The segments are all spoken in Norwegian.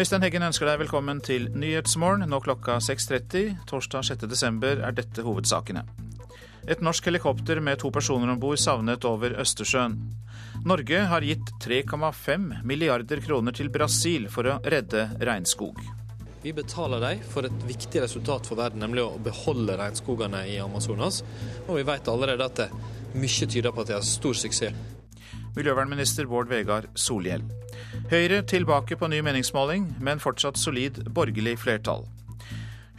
Øystein Heggen ønsker deg velkommen til Nyhetsmorgen. Nå klokka 6.30. Torsdag 6.12. er dette hovedsakene. Et norsk helikopter med to personer om bord savnet over Østersjøen. Norge har gitt 3,5 milliarder kroner til Brasil for å redde regnskog. Vi betaler dem for et viktig resultat for verden, nemlig å beholde regnskogene i Amazonas. Og vi vet allerede at det mye tyder på at de har stor suksess. Miljøvernminister Bård Vegar Solhjell. Høyre tilbake på ny meningsmåling, men fortsatt solid borgerlig flertall.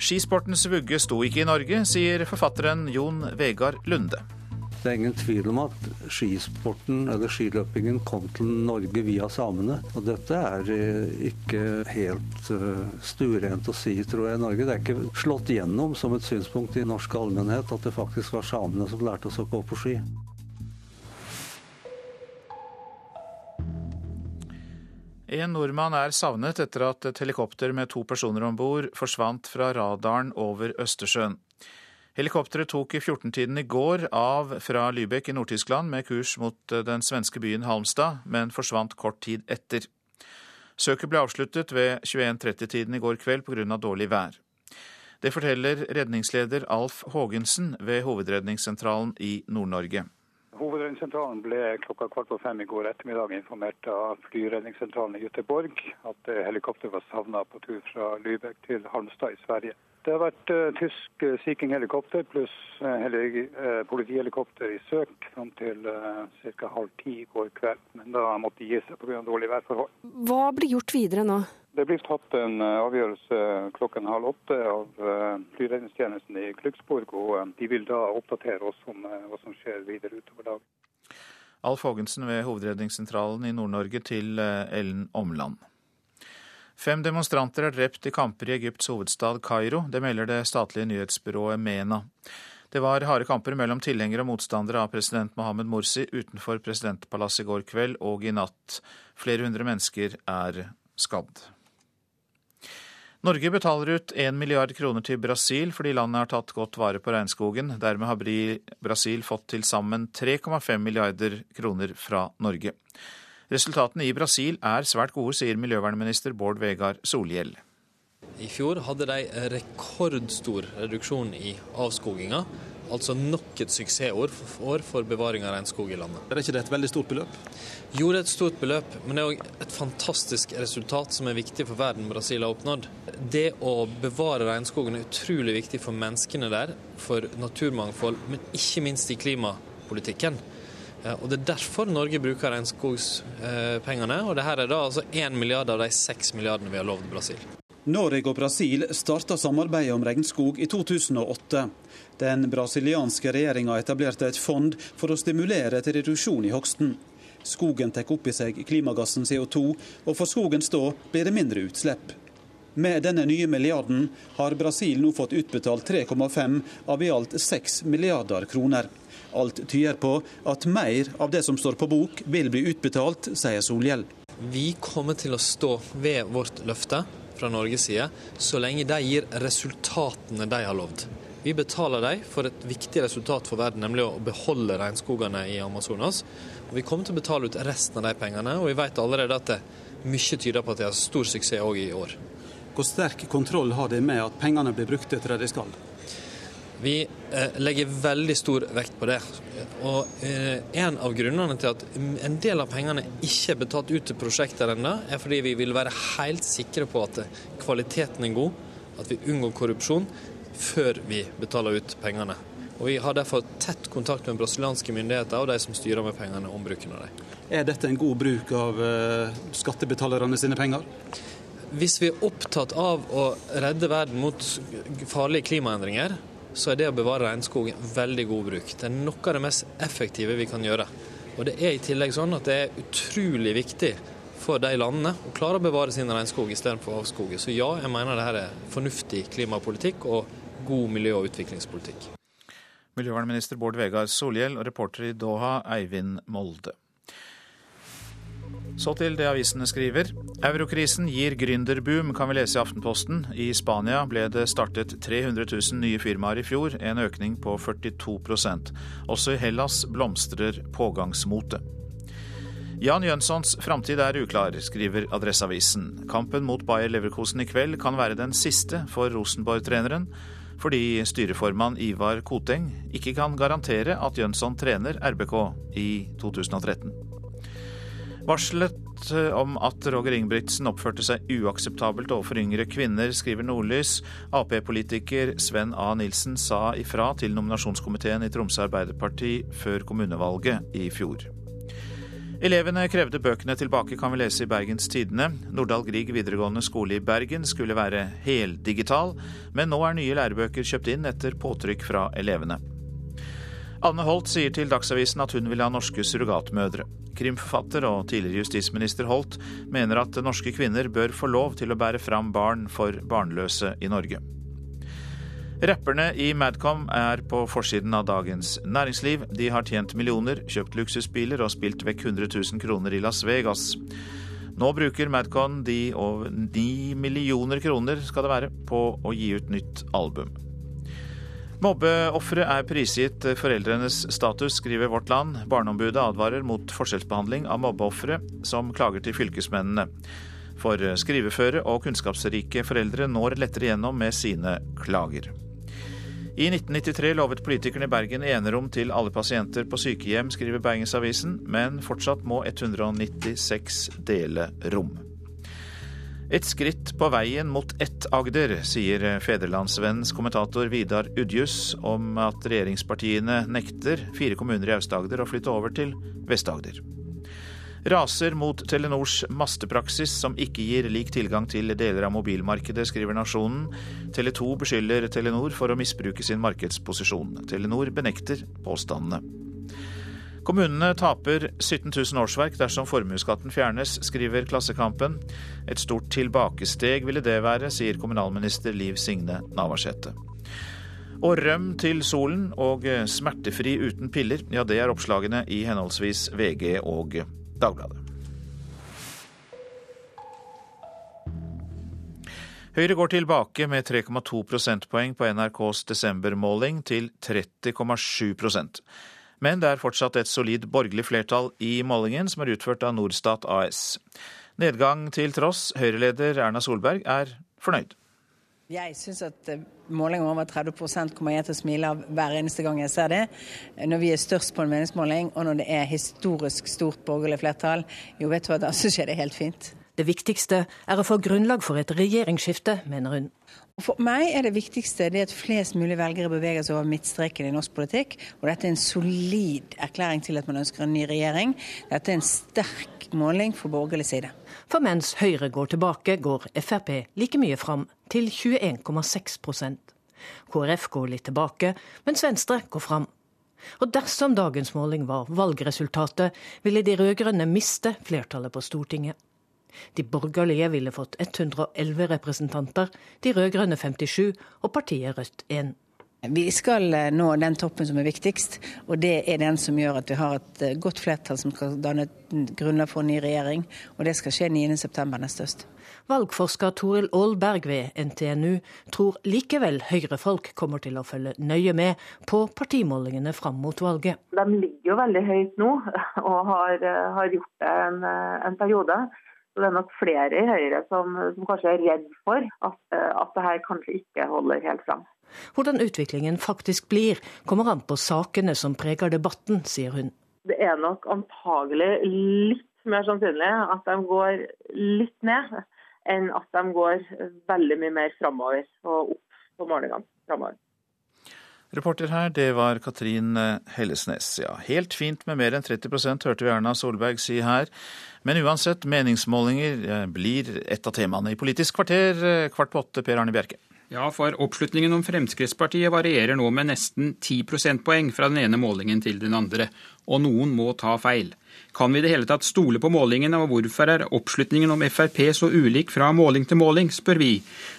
Skisportens vugge sto ikke i Norge, sier forfatteren Jon Vegard Lunde. Det er ingen tvil om at skisporten eller skiløpingen kom til Norge via samene. Og dette er eh, ikke helt uh, stuerent å si, tror jeg, i Norge. Det er ikke slått gjennom som et synspunkt i norsk allmennhet at det faktisk var samene som lærte oss å gå på ski. En nordmann er savnet etter at et helikopter med to personer om bord forsvant fra radaren over Østersjøen. Helikopteret tok i 14-tiden i går av fra Lübeck i Nord-Tyskland med kurs mot eh, den svenske byen Halmstad, men forsvant kort tid etter. Søket ble avsluttet ved 21.30-tiden i går kveld pga. dårlig vær. Det forteller redningsleder Alf Haagensen ved Hovedredningssentralen i Nord-Norge. Hovedredningssentralen ble klokka kvart på fem i går ettermiddag informert av flyredningssentralen i Göteborg at helikopteret var savna på tur fra Lübeck til Halmstad i Sverige. Det har vært uh, tysk uh, Sea King-helikopter pluss uh, politihelikopter i søk fram til uh, ca. halv ti i går kveld. Men da måtte de gi seg pga. dårlige værforhold. Hva blir gjort videre nå? Det blir tatt en avgjørelse klokken halv åtte av flyredningstjenesten i Klugsborg. Og de vil da oppdatere oss om hva som skjer videre utover dagen. Alf Haagensen ved Hovedredningssentralen i Nord-Norge til Ellen Omland. Fem demonstranter er drept i kamper i Egypts hovedstad Kairo. Det melder det statlige nyhetsbyrået MENA. Det var harde kamper mellom tilhengere og motstandere av president Mohammed Morsi utenfor presidentpalasset i går kveld og i natt. Flere hundre mennesker er skadd. Norge betaler ut 1 milliard kroner til Brasil fordi landet har tatt godt vare på regnskogen. Dermed har Brasil fått til sammen 3,5 milliarder kroner fra Norge. Resultatene i Brasil er svært gode, sier miljøvernminister Bård Vegar Solhjell. I fjor hadde de rekordstor reduksjon i avskoginga. Altså nok et suksessår for bevaring av regnskog i landet. Er ikke det et veldig stort beløp? Jo, det er et stort beløp, men det er òg et fantastisk resultat som er viktig for verden Brasil har oppnådd. Det å bevare regnskogen er utrolig viktig for menneskene der, for naturmangfold, men ikke minst i klimapolitikken. Og Det er derfor Norge bruker regnskogspengene. og Dette er da altså 1 milliard av de 6 milliardene vi har lovd Brasil. Norge og Brasil starta samarbeidet om regnskog i 2008. Den brasilianske regjeringa etablerte et fond for å stimulere til reduksjon i hogsten. Skogen tar opp i seg klimagassen CO2, og for skogen stå blir det mindre utslipp. Med denne nye milliarden har Brasil nå fått utbetalt 3,5 av i alt 6 milliarder kroner. Alt tyder på at mer av det som står på bok vil bli utbetalt, sier Solhjell. Vi kommer til å stå ved vårt løfte fra Norges side så lenge de gir resultatene de har lovd. Vi betaler dem for et viktig resultat for verden, nemlig å beholde regnskogene i Amazonas. Og vi kommer til å betale ut resten av de pengene, og vi vet allerede at det mye tyder på at de har stor suksess òg i år. Hvor sterk kontroll har de med at pengene blir brukt til det de skal? Vi eh, legger veldig stor vekt på det. Og eh, En av grunnene til at en del av pengene ikke er betalt ut til prosjekter ennå, er fordi vi vil være helt sikre på at kvaliteten er god, at vi unngår korrupsjon, før vi betaler ut pengene. Og Vi har derfor tett kontakt med brasilianske myndigheter og de som styrer med pengene, om bruken av dem. Er dette en god bruk av eh, skattebetalerne sine penger? Hvis vi er opptatt av å redde verden mot farlige klimaendringer, så er det å bevare regnskog veldig god bruk. Det er noe av det mest effektive vi kan gjøre. Og det er i tillegg sånn at det er utrolig viktig for de landene å klare å bevare sin regnskog istedenfor avskoget. Så ja, jeg mener det her er fornuftig klimapolitikk og god miljø- og utviklingspolitikk. Miljøvernminister Bård Vegar Solhjell og reporter i Doha Eivind Molde. Så til det avisene skriver. Eurokrisen gir gründerboom, kan vi lese i Aftenposten. I Spania ble det startet 300 000 nye firmaer i fjor, en økning på 42% Også i Hellas blomstrer pågangsmotet. Jan Jønssons framtid er uklar, skriver Adresseavisen. Kampen mot Bayer Leverkosen i kveld kan være den siste for Rosenborg-treneren, fordi styreformann Ivar Koteng ikke kan garantere at Jønsson trener RBK i 2013. Varselet om at Roger Ingebrigtsen oppførte seg uakseptabelt overfor yngre kvinner, skriver Nordlys. Ap-politiker Sven A. Nilsen sa ifra til nominasjonskomiteen i Tromsø Arbeiderparti før kommunevalget i fjor. Elevene krevde bøkene tilbake, kan vi lese i Bergens Tidende. Nordahl Grieg videregående skole i Bergen skulle være heldigital, men nå er nye lærebøker kjøpt inn etter påtrykk fra elevene. Anne Holt sier til Dagsavisen at hun vil ha norske surrogatmødre. Krimforfatter og tidligere justisminister Holt mener at norske kvinner bør få lov til å bære fram barn for barnløse i Norge. Rapperne i Madcom er på forsiden av Dagens Næringsliv. De har tjent millioner, kjøpt luksusbiler og spilt vekk 100 000 kroner i Las Vegas. Nå bruker Madcon de over 9 millioner kroner skal det være, på å gi ut nytt album. Mobbeofre er prisgitt foreldrenes status, skriver Vårt Land. Barneombudet advarer mot forskjellsbehandling av mobbeofre som klager til fylkesmennene. For skriveføre og kunnskapsrike foreldre når lettere gjennom med sine klager. I 1993 lovet politikerne i Bergen enerom til alle pasienter på sykehjem, skriver Bergensavisen, men fortsatt må 196 dele rom. Et skritt på veien mot ett Agder, sier Federlandsvennens kommentator Vidar Udjus om at regjeringspartiene nekter fire kommuner i Aust-Agder å flytte over til Vest-Agder raser mot Telenors mastepraksis, som ikke gir lik tilgang til deler av mobilmarkedet, skriver Nasjonen. Tele 2 beskylder Telenor for å misbruke sin markedsposisjon. Telenor benekter påstandene. Kommunene taper 17 000 årsverk dersom formuesskatten fjernes, skriver Klassekampen. Et stort tilbakesteg ville det være, sier kommunalminister Liv Signe Navarsete. Og røm til solen og smertefri uten piller, ja det er oppslagene i henholdsvis VG og Dagbladet. Høyre går tilbake med 3,2 prosentpoeng på NRKs desembermåling til 30,7 Men det er fortsatt et solid borgerlig flertall i målingen, som er utført av Norstat AS. Nedgang til tross, Høyre-leder Erna Solberg er fornøyd. Jeg syns at målinger over 30% kommer jeg til å smile av hver eneste gang jeg ser det. Når vi er størst på en meningsmåling, og når det er historisk stort borgerlig flertall, jo vet du hva, da syns jeg det er helt fint. Det viktigste er å få grunnlag for et regjeringsskifte, mener hun. For meg er det viktigste det at flest mulig velgere beveger seg over midtstreken i norsk politikk. Og dette er en solid erklæring til at man ønsker en ny regjering. Dette er en sterk måling for borgerlig side. For mens Høyre går tilbake, går Frp like mye fram til 21,6% KrF går litt tilbake, mens Venstre går fram. Og dersom dagens måling var valgresultatet, ville de rød-grønne miste flertallet på Stortinget. De borgerlige ville fått 111 representanter, de rød-grønne 57 og partiet Rødt 1. Vi skal eh, nå den toppen som er viktigst, og det er den som gjør at vi har et eh, godt flertall som skal danne grunnlag for en ny regjering. Og det skal skje 9.9. neste høst. Valgforsker Toril Aalberg ved NTNU tror likevel Høyre-folk kommer til å følge nøye med på partimålingene fram mot valget. De ligger jo veldig høyt nå, og har, eh, har gjort det en, en periode. Så det er nok flere i Høyre som, som kanskje er redd for at, at det her kanskje ikke holder helt fram. Hvordan utviklingen faktisk blir, kommer an på sakene som preger debatten, sier hun. Det er nok antagelig litt mer sannsynlig at de går litt ned, enn at de går veldig mye mer framover og opp på målingene framover. Reporter her, det var Katrin Hellesnes. Ja, helt fint med mer enn 30% hørte vi Erna Solberg si her. Men uansett, meningsmålinger eh, blir et av temaene i Politisk kvarter eh, kvart på åtte. Per Arne Bjerke. Ja, for oppslutningen om Fremskrittspartiet varierer nå med nesten 10 prosentpoeng fra den ene målingen til den andre, og noen må ta feil. Kan vi i det hele tatt stole på målingene, og hvorfor er oppslutningen om Frp så ulik fra måling til måling, spør vi,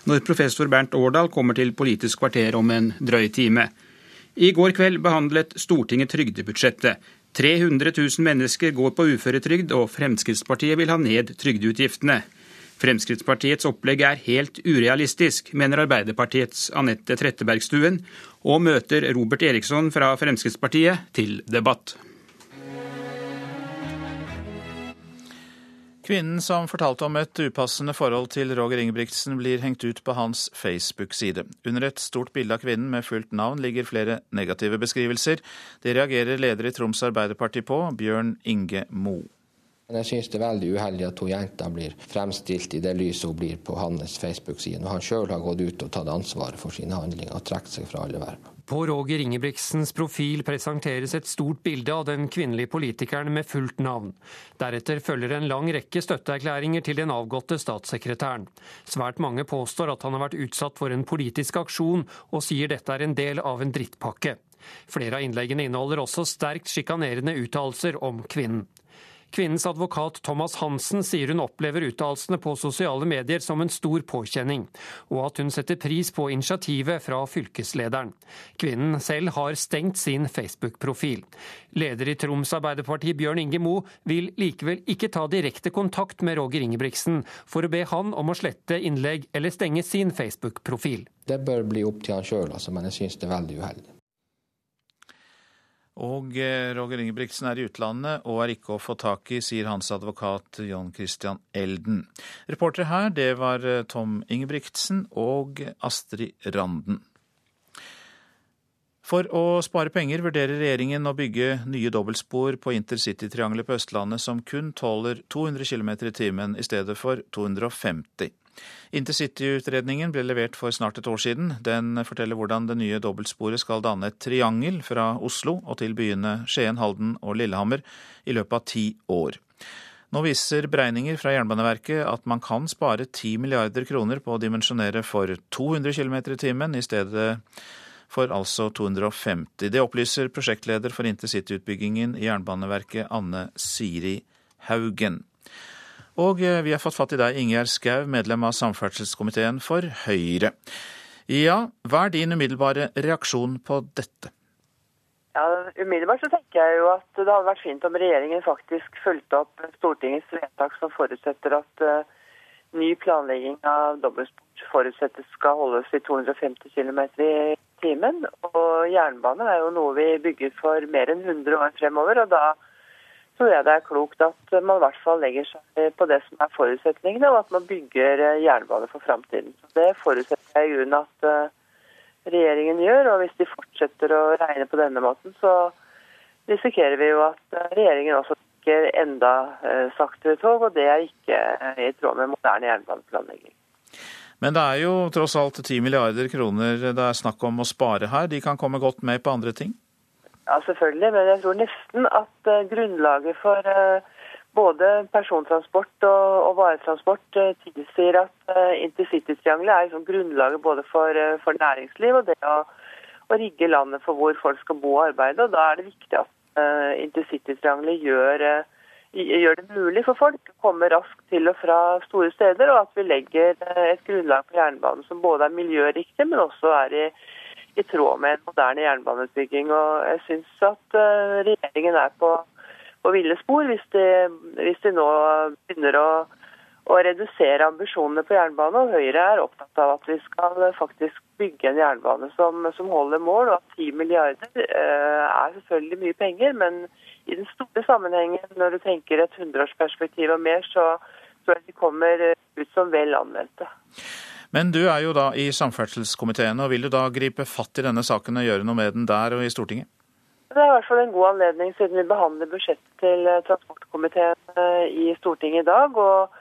når professor Bernt Årdal kommer til Politisk kvarter om en drøy time. I går kveld behandlet Stortinget trygdebudsjettet. 300 000 mennesker går på uføretrygd, og Fremskrittspartiet vil ha ned trygdeutgiftene. Fremskrittspartiets opplegg er helt urealistisk, mener Arbeiderpartiets Anette Trettebergstuen, og møter Robert Eriksson fra Fremskrittspartiet til debatt. Kvinnen som fortalte om et upassende forhold til Roger Ingebrigtsen, blir hengt ut på hans Facebook-side. Under et stort bilde av kvinnen med fullt navn ligger flere negative beskrivelser. Det reagerer leder i Troms Arbeiderparti på, Bjørn Inge Mo. Jeg synes det er veldig uheldig at to jenter blir fremstilt i det lyset hun blir på hans Facebook-side, når han sjøl har gått ut og tatt ansvaret for sine handlinger og trukket seg fra alle verv. På Roger Ingebrigtsens profil presenteres et stort bilde av den kvinnelige politikeren med fullt navn. Deretter følger en lang rekke støtteerklæringer til den avgåtte statssekretæren. Svært mange påstår at han har vært utsatt for en politisk aksjon, og sier dette er en del av en drittpakke. Flere av innleggene inneholder også sterkt sjikanerende uttalelser om kvinnen. Kvinnens advokat Thomas Hansen sier hun opplever uttalelsene på sosiale medier som en stor påkjenning, og at hun setter pris på initiativet fra fylkeslederen. Kvinnen selv har stengt sin Facebook-profil. Leder i Troms Arbeiderparti Bjørn Inge Mo vil likevel ikke ta direkte kontakt med Roger Ingebrigtsen for å be han om å slette innlegg eller stenge sin Facebook-profil. Det bør bli opp til han sjøl, altså, men jeg synes det er veldig uheldig. Og eh, Roger Ingebrigtsen er i utlandet og er ikke å få tak i, sier hans advokat John Christian Elden. Reportere her, det var eh, Tom Ingebrigtsen og Astrid Randen. For å spare penger vurderer regjeringen å bygge nye dobbeltspor på intercitytriangelet på Østlandet som kun tåler 200 km i timen i stedet for 250. Intercityutredningen ble levert for snart et år siden. Den forteller hvordan det nye dobbeltsporet skal danne et triangel fra Oslo og til byene Skien, Halden og Lillehammer i løpet av ti år. Nå viser beregninger fra Jernbaneverket at man kan spare 10 milliarder kroner på å dimensjonere for 200 km i timen i stedet for altså 250. Det opplyser prosjektleder for intercityutbyggingen i Jernbaneverket, Anne Siri Haugen. Og eh, vi har fått fatt i deg, Ingjerd Schou, medlem av samferdselskomiteen for Høyre. Ja, hva er din umiddelbare reaksjon på dette? Ja, Umiddelbart så tenker jeg jo at det hadde vært fint om regjeringen faktisk fulgte opp Stortingets vedtak som forutsetter at uh, ny planlegging av dobbeltsport forutsettes skal holdes i 250 km i timen. Og jernbane er jo noe vi bygger for mer enn 100 år fremover. og da tror jeg det er klokt at man i hvert fall legger seg på det som er forutsetningene, og at man bygger eh, jernbane for framtiden. Det forutsetter jeg i grunnen at eh, regjeringen gjør. Og hvis de fortsetter å regne på denne måten, så risikerer vi jo at eh, regjeringen også bygger enda saktere tog, og det er ikke i tråd med moderne jernbaneplanlegging. Men det er jo tross alt 10 milliarder kroner det er snakk om å spare her. De kan komme godt med på andre ting? Ja, selvfølgelig. Men jeg tror nesten at uh, grunnlaget for uh, både persontransport og, og varetransport uh, tilsier at intercitytriangelet er liksom grunnlaget både for, for, næringsliv og det å, å, rigge landet for hvor folk skal bo og arbeide. og Da er det viktig at intercitytriangelet gjør, gjør det mulig for folk å komme raskt til og fra store steder, og at vi legger et grunnlag på jernbanen som både er miljøriktig, men også er i i tråd med en moderne jernbaneutbygging. Og jeg syns at uh, regjeringen er på, på ville spor hvis de, hvis de, nå begynner å, å, redusere ambisjonene på jernbane. Og Høyre er opptatt av at vi skal faktisk bygge en jernbane som, som holder mål, og at 10 milliarder uh, er selvfølgelig mye penger. men i den store sammenhengen, når du tenker et hundreårsperspektiv og mer, så tror jeg de kommer ut som vel anvendte. Men du er jo da i samferdselskomiteen, og vil du da gripe fatt i denne saken og gjøre noe med den der og i Stortinget? Det er i hvert fall en god anledning siden vi behandler budsjettet til eh, transportkomiteen eh, i Stortinget i dag. og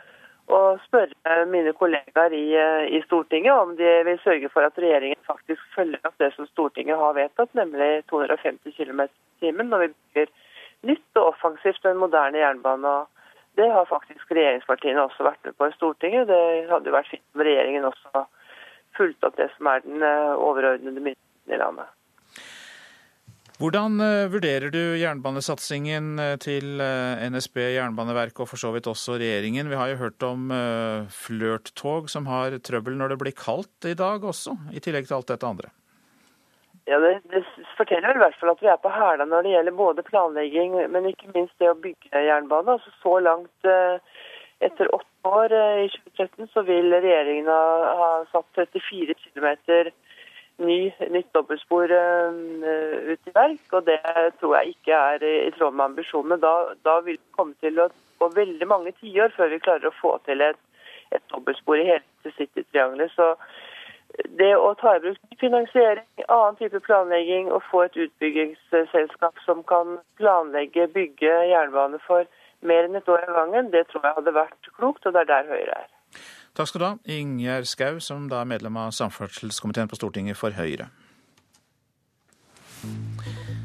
og spørre mine kollegaer i, eh, i, Stortinget om de vil sørge for at regjeringen faktisk følger opp det som Stortinget har vedtatt, nemlig 250 km i timen når vi bygger nytt og offensivt en moderne jernbane. og det har faktisk regjeringspartiene også vært med på i Stortinget. Det hadde jo vært fint om regjeringen også fulgte opp det som er den eh, overordnede myndigheten i landet. Hvordan eh, vurderer du jernbanesatsingen eh, til NSB, Jernbaneverket og for så vidt også regjeringen? Vi har jo hørt om flørttog som har trøbbel når det blir kaldt i dag også, i tillegg til alt dette andre. Ja, det, det, forteller i hvert fall at vi er på hæla når det gjelder både planlegging, men ikke minst det å bygge jernbane. Altså Så langt eh, etter åtte år eh, i 2013 så vil regjeringen ha, ha satt 34 km ny, nytt dobbeltspor ut i verk. Og det tror jeg ikke er i tråd med ambisjonene. Da, da vil det komme til å gå veldig mange tiår før vi klarer å få til et, et dobbeltspor i hele City-triangelet. Så det å ta i bruk finansiering, annen type planlegging og få et utbyggingsselskap som kan planlegge, bygge jernbane for mer enn et år av gangen, det tror jeg hadde vært klokt, og det er der Høyre er. Takk skal du ha, Ingjerd Schou, som da er medlem av samferdselskomiteen på Stortinget for Høyre.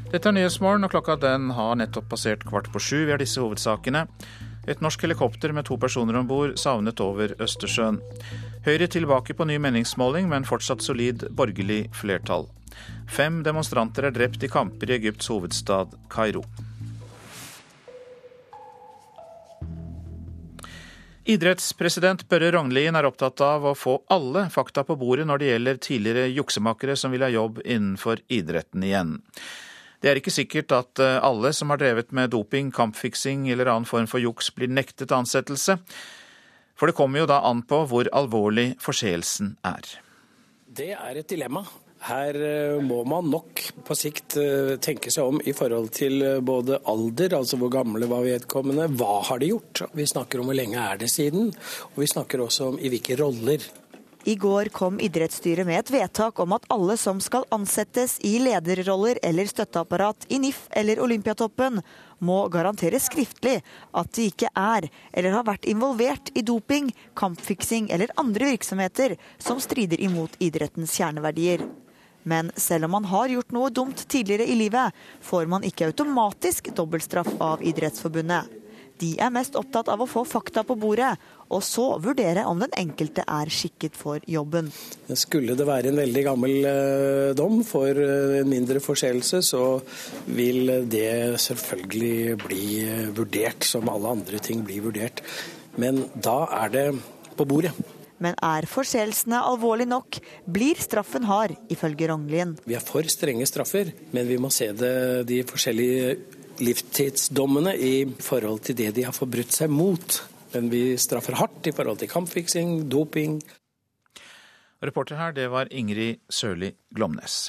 Dette er Nyhetsmorgen, og klokka den har nettopp passert kvart på sju. Vi har disse hovedsakene. Et norsk helikopter med to personer om bord savnet over Østersjøen. Høyre tilbake på ny meningsmåling, men fortsatt solid borgerlig flertall. Fem demonstranter er drept i kamper i Egypts hovedstad Kairo. Idrettspresident Børre Rognlien er opptatt av å få alle fakta på bordet når det gjelder tidligere juksemakere som vil ha jobb innenfor idretten igjen. Det er ikke sikkert at eh, alle som har drevet med doping, kampfiksing eller annen form for juks, blir nektet ansettelse. For det kommer jo da an på hvor alvorlig forseelsen er. Det er et dilemma. Her eh, må man nok på sikt eh, tenke seg om i forhold til eh, både alder, altså hvor gamle var vedkommende, hva har de gjort? Vi snakker om hvor lenge er det siden, og vi snakker også om i hvilke roller. I går kom idrettsstyret med et vedtak om at alle som skal ansettes i lederroller eller støtteapparat i NIF eller Olympiatoppen, må garantere skriftlig at de ikke er eller har vært involvert i doping, kampfiksing eller andre virksomheter som strider imot idrettens kjerneverdier. Men selv om man har gjort noe dumt tidligere i livet, får man ikke automatisk dobbeltstraff av Idrettsforbundet. De er mest opptatt av å få fakta på bordet, og så vurdere om den enkelte er skikket for jobben. Skulle det være en veldig gammel eh, dom for eh, en mindre forseelse, så vil det selvfølgelig bli eh, vurdert, som alle andre ting blir vurdert. Men da er det på bordet. Men er forseelsene alvorlig nok, blir straffen hard, ifølge Rognlien. Vi er for strenge straffer, men vi må se det, de forskjellige livstidsdommene i forhold til det de har forbrutt seg mot. Men vi straffer hardt i forhold til kampfiksing, doping. Reporter her, det var Ingrid Sørli Glomnes.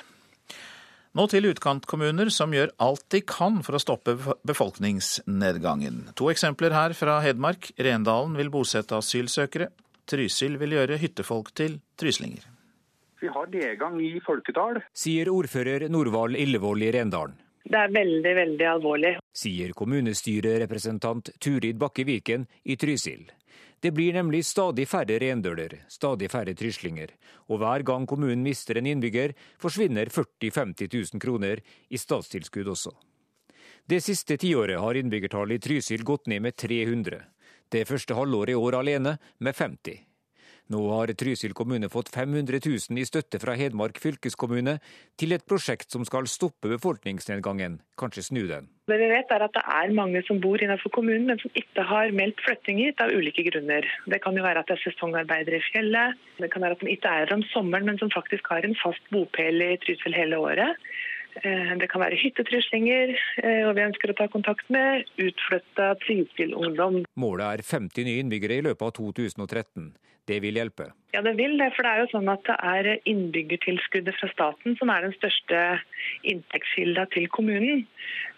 Nå til utkantkommuner som gjør alt de kan for å stoppe befolkningsnedgangen. To eksempler her fra Hedmark. Rendalen vil bosette asylsøkere. Trysil vil gjøre hyttefolk til tryslinger. Vi har nedgang i folketall. Sier ordfører Norvald Illevold i Rendalen. Det er veldig, veldig alvorlig. Sier kommunestyrerepresentant Turid Bakke Viken i Trysil. Det blir nemlig stadig færre rendøler, stadig færre tryslinger. Og hver gang kommunen mister en innbygger, forsvinner 40 000-50 000 kroner i statstilskudd også. Det siste tiåret har innbyggertallet i Trysil gått ned med 300 det første halvåret i år alene med 50. Nå har Trysil kommune fått 500 000 i støtte fra Hedmark fylkeskommune til et prosjekt som skal stoppe befolkningsnedgangen, kanskje snu den. Det vi vet er at det er mange som bor innenfor kommunen, men som ikke har meldt flytting hit av ulike grunner. Det kan jo være at det er sesongarbeidere i fjellet, det kan være at de ikke er her om sommeren, men som faktisk har en fast bopel i Trysil hele året. Eh, det kan være hyttetryslinger, eh, og vi ønsker å ta kontakt med utflytta Trysil-ungdom. Målet er 50 nye innbyggere i løpet av 2013. Det vil hjelpe. Ja, det vil det. For det er jo sånn at det er innbyggertilskuddet fra staten som er den største inntektskilda til kommunen.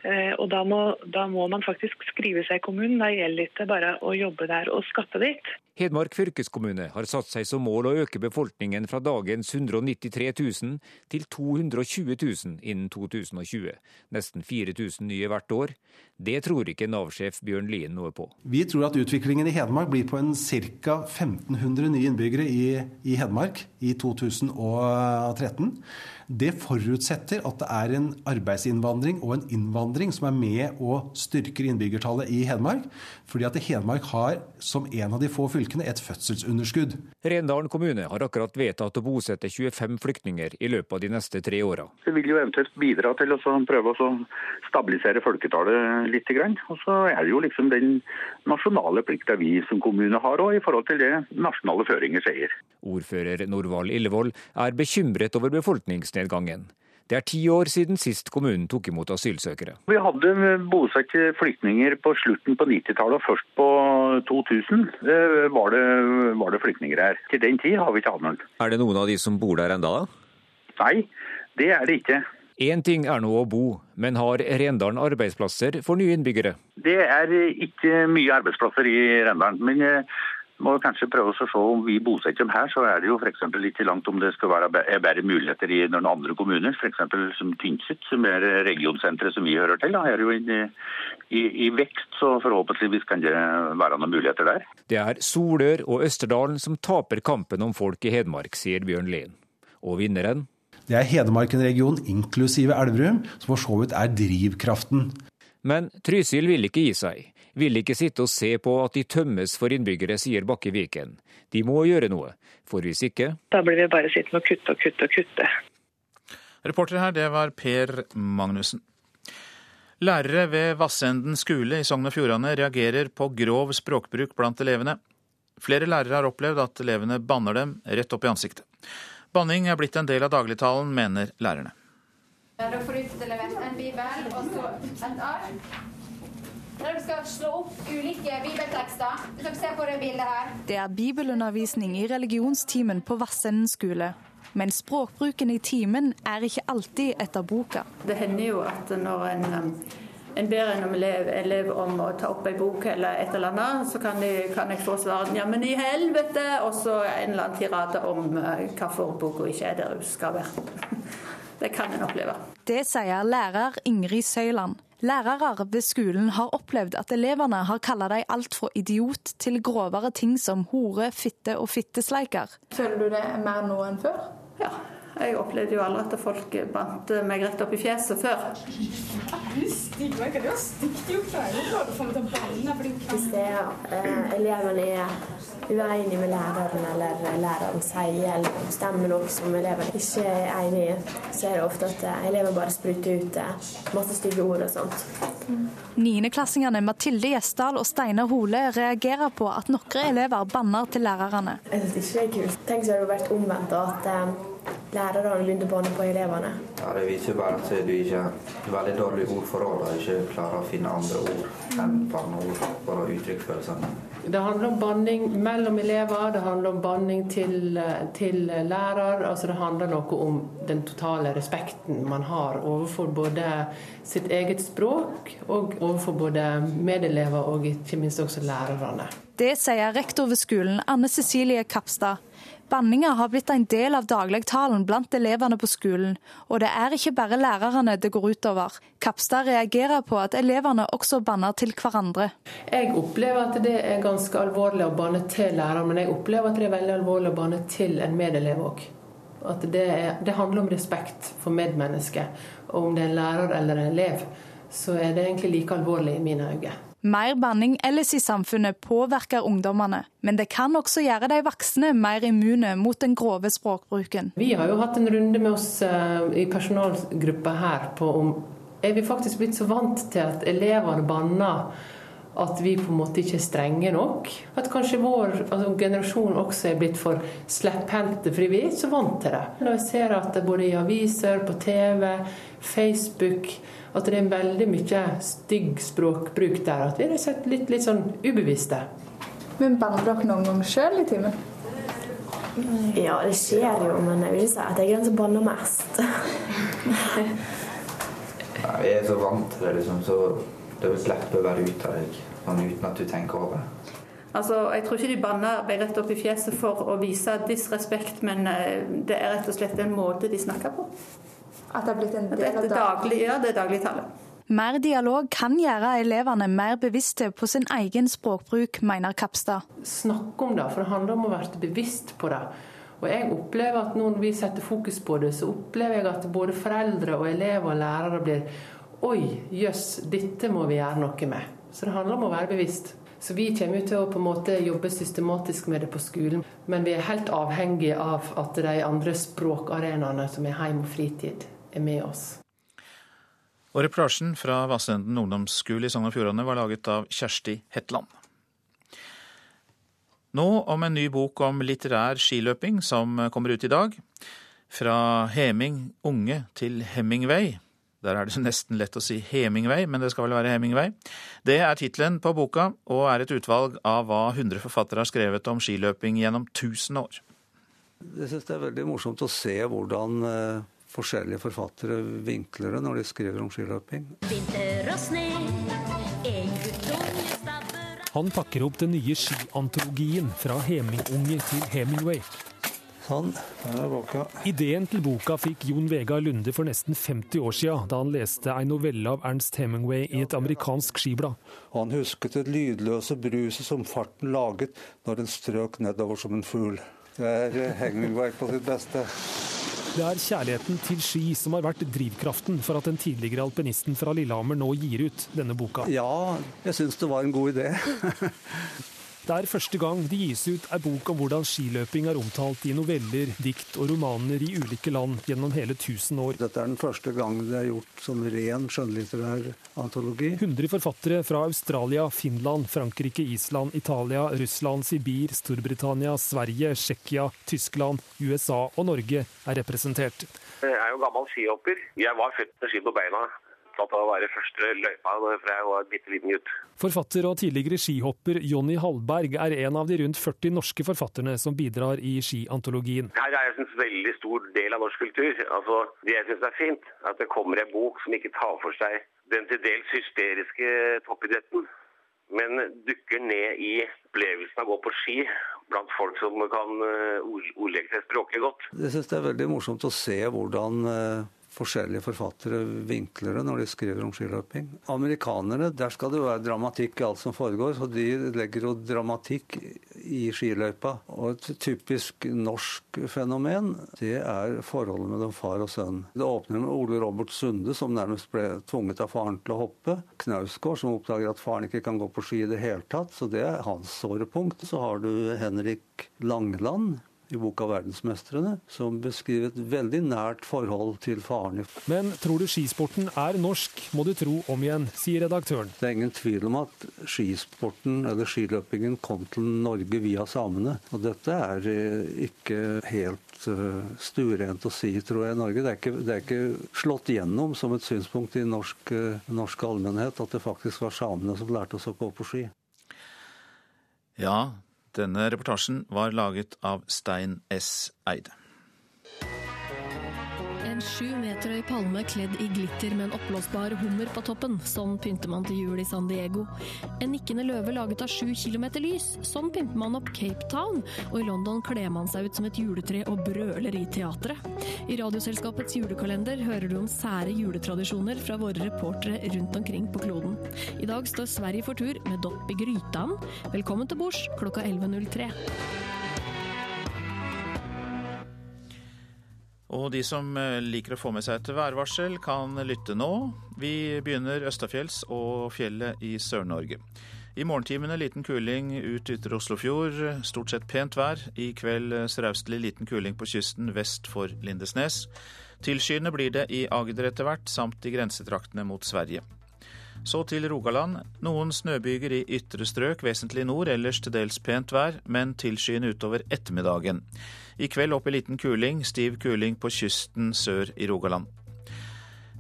Eh, og da må, da må, man faktisk skrive seg i kommunen. Da gjelder det ikke bare å jobbe der og skatte dit. Hedmark fylkeskommune har satt seg som mål å øke befolkningen fra dagens 193 000 til 220 000 innen 2020. Nesten 4000 nye hvert år. Det tror ikke Nav-sjef Bjørn Lien noe på. Vi tror at utviklingen i Hedmark blir på en ca. 1500 nye innbyggere i, i Hedmark i 2013. Det forutsetter at det er en arbeidsinnvandring og en innvandring som er med og styrker innbyggertallet i Hedmark. Fordi at Hedmark har, som en av de få fylkene, et fødselsunderskudd. Rendalen kommune har akkurat vedtatt å bosette 25 flyktninger i løpet av de neste tre åra. Det vil jo eventuelt bidra til å prøve å stabilisere folketallet litt. Og så er det jo liksom den nasjonale plikta vi som kommune har òg, i forhold til det nasjonale føringer sier. Ordfører Norvald Illevold er bekymret over befolkningsnedgangen. Det er ti år siden sist kommunen tok imot asylsøkere. Vi hadde bosatt flyktninger på slutten på 90-tallet og først på 2000 var det, var det, flyktninger her. Til den tid har vi ikke hatt noen. Er det noen av de som bor der enda? Nei, det er det ikke. Én ting er nå å bo, men har Rendalen arbeidsplasser for nye innbyggere? Det er ikke mye arbeidsplasser i Rendalen. Men jeg må kanskje prøve å se om vi bosetter dem her, så er det jo f.eks. litt langt om det skal være bedre muligheter i noen andre kommuner. F.eks. som Tynset, som er regionsenteret som vi hører til. Da er jo i, i, i vekst, så forhåpentligvis kan det være noen muligheter der. Det er Solør og Østerdalen som taper kampen om folk i Hedmark, sier Bjørn Lien. Og vinneren? Det er Hedmarken-regionen inklusive Elverum, som for så vidt er drivkraften. Men Trysil vil ikke gi seg. Vil ikke sitte og se på at de tømmes for innbyggere, sier Bakke Viken. De må gjøre noe, for hvis ikke Da blir vi bare sittende og kutte og kutte og kutte. Reporter her, det var Per Magnussen. Lærere ved Vassenden skole i Sogn og Fjordane reagerer på grov språkbruk blant elevene. Flere lærere har opplevd at elevene banner dem rett opp i ansiktet. Banning er blitt en del av dagligtalen, mener lærerne. Da får du utlevert en bibel og så et ark. Der du skal slå opp ulike bibeltekster. Du skal se på det bildet her. Det er bibelundervisning i religionstimen på Vassenden skole. Men språkbruken i timen er ikke alltid etter boka. Det hender jo at når en, en ber en elev, elev, om å ta opp ei bok eller et eller annet, så kan, de, kan jeg få svaret 'ja, men i helvete', og så en eller annen tirade om uh, hvorfor boka ikke er der hun skal være. Det kan en oppleve. Det sier lærer Ingrid Søyland. Lærere ved skolen har opplevd at elevene har kalt dem alt fra idiot til grovere ting som hore, fitte og fittesleiker. Føler du det mer nå enn før? Ja. Jeg opplevde jo aldri at folk bandt meg rett opp i fjeset før. Hvis det er eh, elevene er uenige med læreren, eller læreren sier eller bestemmer noe som elevene ikke er enig i, så er det ofte at elever bare spruter ut eh, masse stygge ord og sånt. Niendeklassingene Mathilde Gjesdal og Steinar Hole reagerer på at noen elever banner til lærerne. Jeg syns ikke det er kult. Tenk så hadde det vært omvendt, at eh, å banne på elevene. Ja, Det viser jo bare at du ikke har veldig dårlig ordforråd og ikke klarer å finne andre ord enn banneord for å uttrykke følelsene. Det handler om banning mellom elever, det handler om banning til, til lærer. altså Det handler noe om den totale respekten man har overfor både sitt eget språk og overfor både medelever og ikke minst også lærerne. Det sier rektor ved skolen, Anne Cecilie Kapstad. Banninga har blitt en del av dagligtalen blant elevene på skolen, og det er ikke bare lærerne det går utover. Kapstad reagerer på at elevene også banner til hverandre. Jeg opplever at det er ganske alvorlig å banne til læreren, men jeg opplever at det er veldig alvorlig å banne til en medelev òg. At det, er, det handler om respekt for medmennesket. Og om det er en lærer eller en elev, så er det egentlig like alvorlig i mine øyne. Mer banning ellers i samfunnet påvirker ungdommene, men det kan også gjøre de voksne mer immune mot den grove språkbruken. Vi har jo hatt en runde med oss i personalgruppa her på om er vi faktisk blitt så vant til at elevene banner at vi på en måte ikke er strenge nok. At kanskje vår altså, generasjon også er blitt for slepphendte, fordi vi er så vant til det. Når jeg ser at det både i aviser, på TV, Facebook at det er veldig mye stygg språkbruk der. At vi er sett litt, litt sånn ubevisste. Men bander dere noen gang sjøl i timen? Ja, det skjer jo, men jeg vil si at jeg er den som banner mest. Nei, jeg er så vant til det, liksom, så det vil lett å være ute av deg sånn uten at du tenker over det. Altså, Jeg tror ikke de banner meg rett opp i fjeset for å vise disrespekt, men det er rett og slett en måte de snakker på. At det har blitt en del av daglig, Ja, det er dagligtale. Mer dialog kan gjøre elevene mer bevisste på sin egen språkbruk, mener Kapstad. Snakk om det, for det handler om å være bevisst på det. Og jeg opplever at Når vi setter fokus på det, så opplever jeg at både foreldre og elever og lærere blir Oi, jøss, dette må vi gjøre noe med. Så det handler om å være bevisst. Så vi kommer til å på en måte jobbe systematisk med det på skolen. Men vi er helt avhengig av at de andre språkarenaene som er hjem og fritid, med oss. Og reportasjen fra Vassenden ungdomsskole i Sogn og Fjordane var laget av Kjersti Hetland. Nå om en ny bok om litterær skiløping som kommer ut i dag. Fra Heming unge til Hemingway. Der er det nesten lett å si Hemingway, men det skal vel være Hemingway. Det er tittelen på boka, og er et utvalg av hva 100 forfattere har skrevet om skiløping gjennom 1000 år. Jeg syns det er veldig morsomt å se hvordan eh, forskjellige forfattere vinkler det når de skriver om skiløping. Vinter og sne, en Han pakker opp den nye skiantologien fra Hemingunge til Hemingway. Sånn, der er boka. Ideen til boka fikk Jon Vegard Lunde for nesten 50 år siden, da han leste en novelle av Ernst Hemingway i et amerikansk skiblad. Han husket det lydløse bruset som farten laget når den strøk nedover som en fugl. Det er eh, Hemingway på sitt beste. Det er kjærligheten til ski som har vært drivkraften for at den tidligere alpinisten fra Lillehammer nå gir ut denne boka. Ja, jeg syns det var en god idé. Det er første gang det gis ut ei bok om hvordan skiløping er omtalt i noveller, dikt og romaner i ulike land gjennom hele 1000 år. Dette er den første gang det er gjort som ren skjønnlitterær antologi. 100 forfattere fra Australia, Finland, Frankrike, Island, Italia, Russland, Sibir, Storbritannia, Sverige, Tsjekkia, Tyskland, USA og Norge er representert. Jeg er jo gammel skihopper. Jeg var født med ski på beina opptatt av å være første løypa fra jeg var bitte liten gutt. Forfatter og tidligere skihopper Jonny Hallberg er en av de rundt 40 norske forfatterne som bidrar i skiantologien. Her er jeg en veldig stor del av norsk kultur. Altså, det jeg syns er fint, er at det kommer en bok som ikke tar for seg den til dels hysteriske toppidretten, men dukker ned i opplevelsen av å gå på ski blant folk som kan uh, ordlegge seg språklig godt. Jeg syns det er veldig morsomt å se hvordan uh forskjellige forfattere vinkler det når de skriver om skiløping. Amerikanere, der skal det jo være dramatikk i alt som foregår, så de legger jo dramatikk i skiløypa. Og et typisk norsk fenomen, det er forholdet mellom far og sønn. Det åpner med Ole Robert Sunde, som nærmest ble tvunget av faren til å hoppe. Knausgård, som oppdager at faren ikke kan gå på ski i det hele tatt, så det er hans sårepunkt. Så har du Henrik Langeland, i boka 'Verdensmestrene', som beskriver et veldig nært forhold til faren. Men tror du skisporten er norsk, må du tro om igjen, sier redaktøren. Det er ingen tvil om at skisporten, eller skiløpingen, kom til Norge via samene. Og dette er eh, ikke helt eh, stuerent å si, tror jeg, i Norge. Det er, ikke, det er ikke, slått gjennom som et synspunkt i norsk, eh, norsk allmennhet at det faktisk var samene som lærte oss å gå på ski. Ja, denne reportasjen var laget av Stein S. Eide. En sju meter høy palme kledd i glitter med en oppblåsbar hummer på toppen. Sånn pynter man til jul i San Diego. En nikkende løve laget av sju kilometer lys. Sånn pynter man opp Cape Town. Og i London kler man seg ut som et juletre og brøler i teatret. I Radioselskapets julekalender hører du om sære juletradisjoner fra våre reportere rundt omkring på kloden. I dag står Sverige for tur med Dopp i grytan. Velkommen til bords klokka 11.03. Og de som eh, liker å få med seg et værvarsel, kan lytte nå. Vi begynner østafjells og fjellet i Sør-Norge. I morgentimene liten kuling ut ytre Oslofjord. Stort sett pent vær. I kveld sørøstlig liten kuling på kysten vest for Lindesnes. Tilskyende blir det i Agder etter hvert, samt i grensetraktene mot Sverige. Så til Rogaland. Noen snøbyger i ytre strøk, vesentlig nord, ellers til dels pent vær, men tilskyende utover ettermiddagen. I kveld opp i liten kuling, stiv kuling på kysten sør i Rogaland.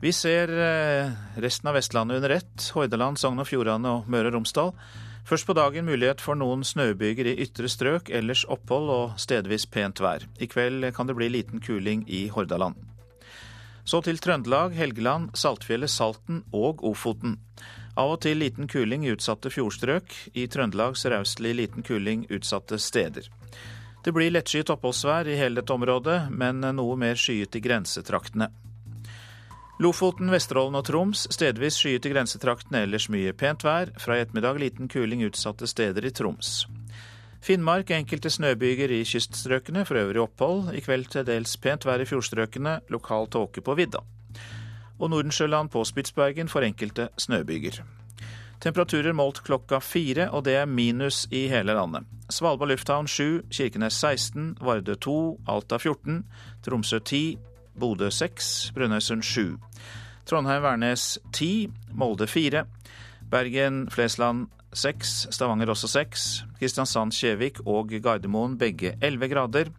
Vi ser eh, resten av Vestlandet under ett, Hordaland, Sogn og Fjordane og Møre og Romsdal. Først på dagen mulighet for noen snøbyger i ytre strøk, ellers opphold og stedvis pent vær. I kveld kan det bli liten kuling i Hordaland. Så til Trøndelag, Helgeland, Saltfjellet, Salten og Ofoten. Av og til liten kuling i utsatte fjordstrøk. I Trøndelag sørøstlig liten kuling utsatte steder. Det blir lettskyet oppholdsvær i hele dette området, men noe mer skyet i grensetraktene. Lofoten, Vesterålen og Troms stedvis skyet i grensetraktene, ellers mye pent vær. Fra i ettermiddag liten kuling utsatte steder i Troms. Finnmark enkelte snøbyger i kyststrøkene, for øvrig opphold. I kveld til dels pent vær i fjordstrøkene, lokal tåke på vidda. Og Nordensjøland på Spitsbergen for enkelte snøbyger. Temperaturer målt klokka fire, og det er minus i hele landet. Svalbard lufthavn 7, Kirkenes 16, Vardø 2, Alta 14, Tromsø 10, Bodø 6, Brønnøysund 7. Trondheim-Værnes 10, Molde 4, Bergen-Flesland 6, Stavanger også 6, Kristiansand-Kjevik og Gardermoen begge 11 grader.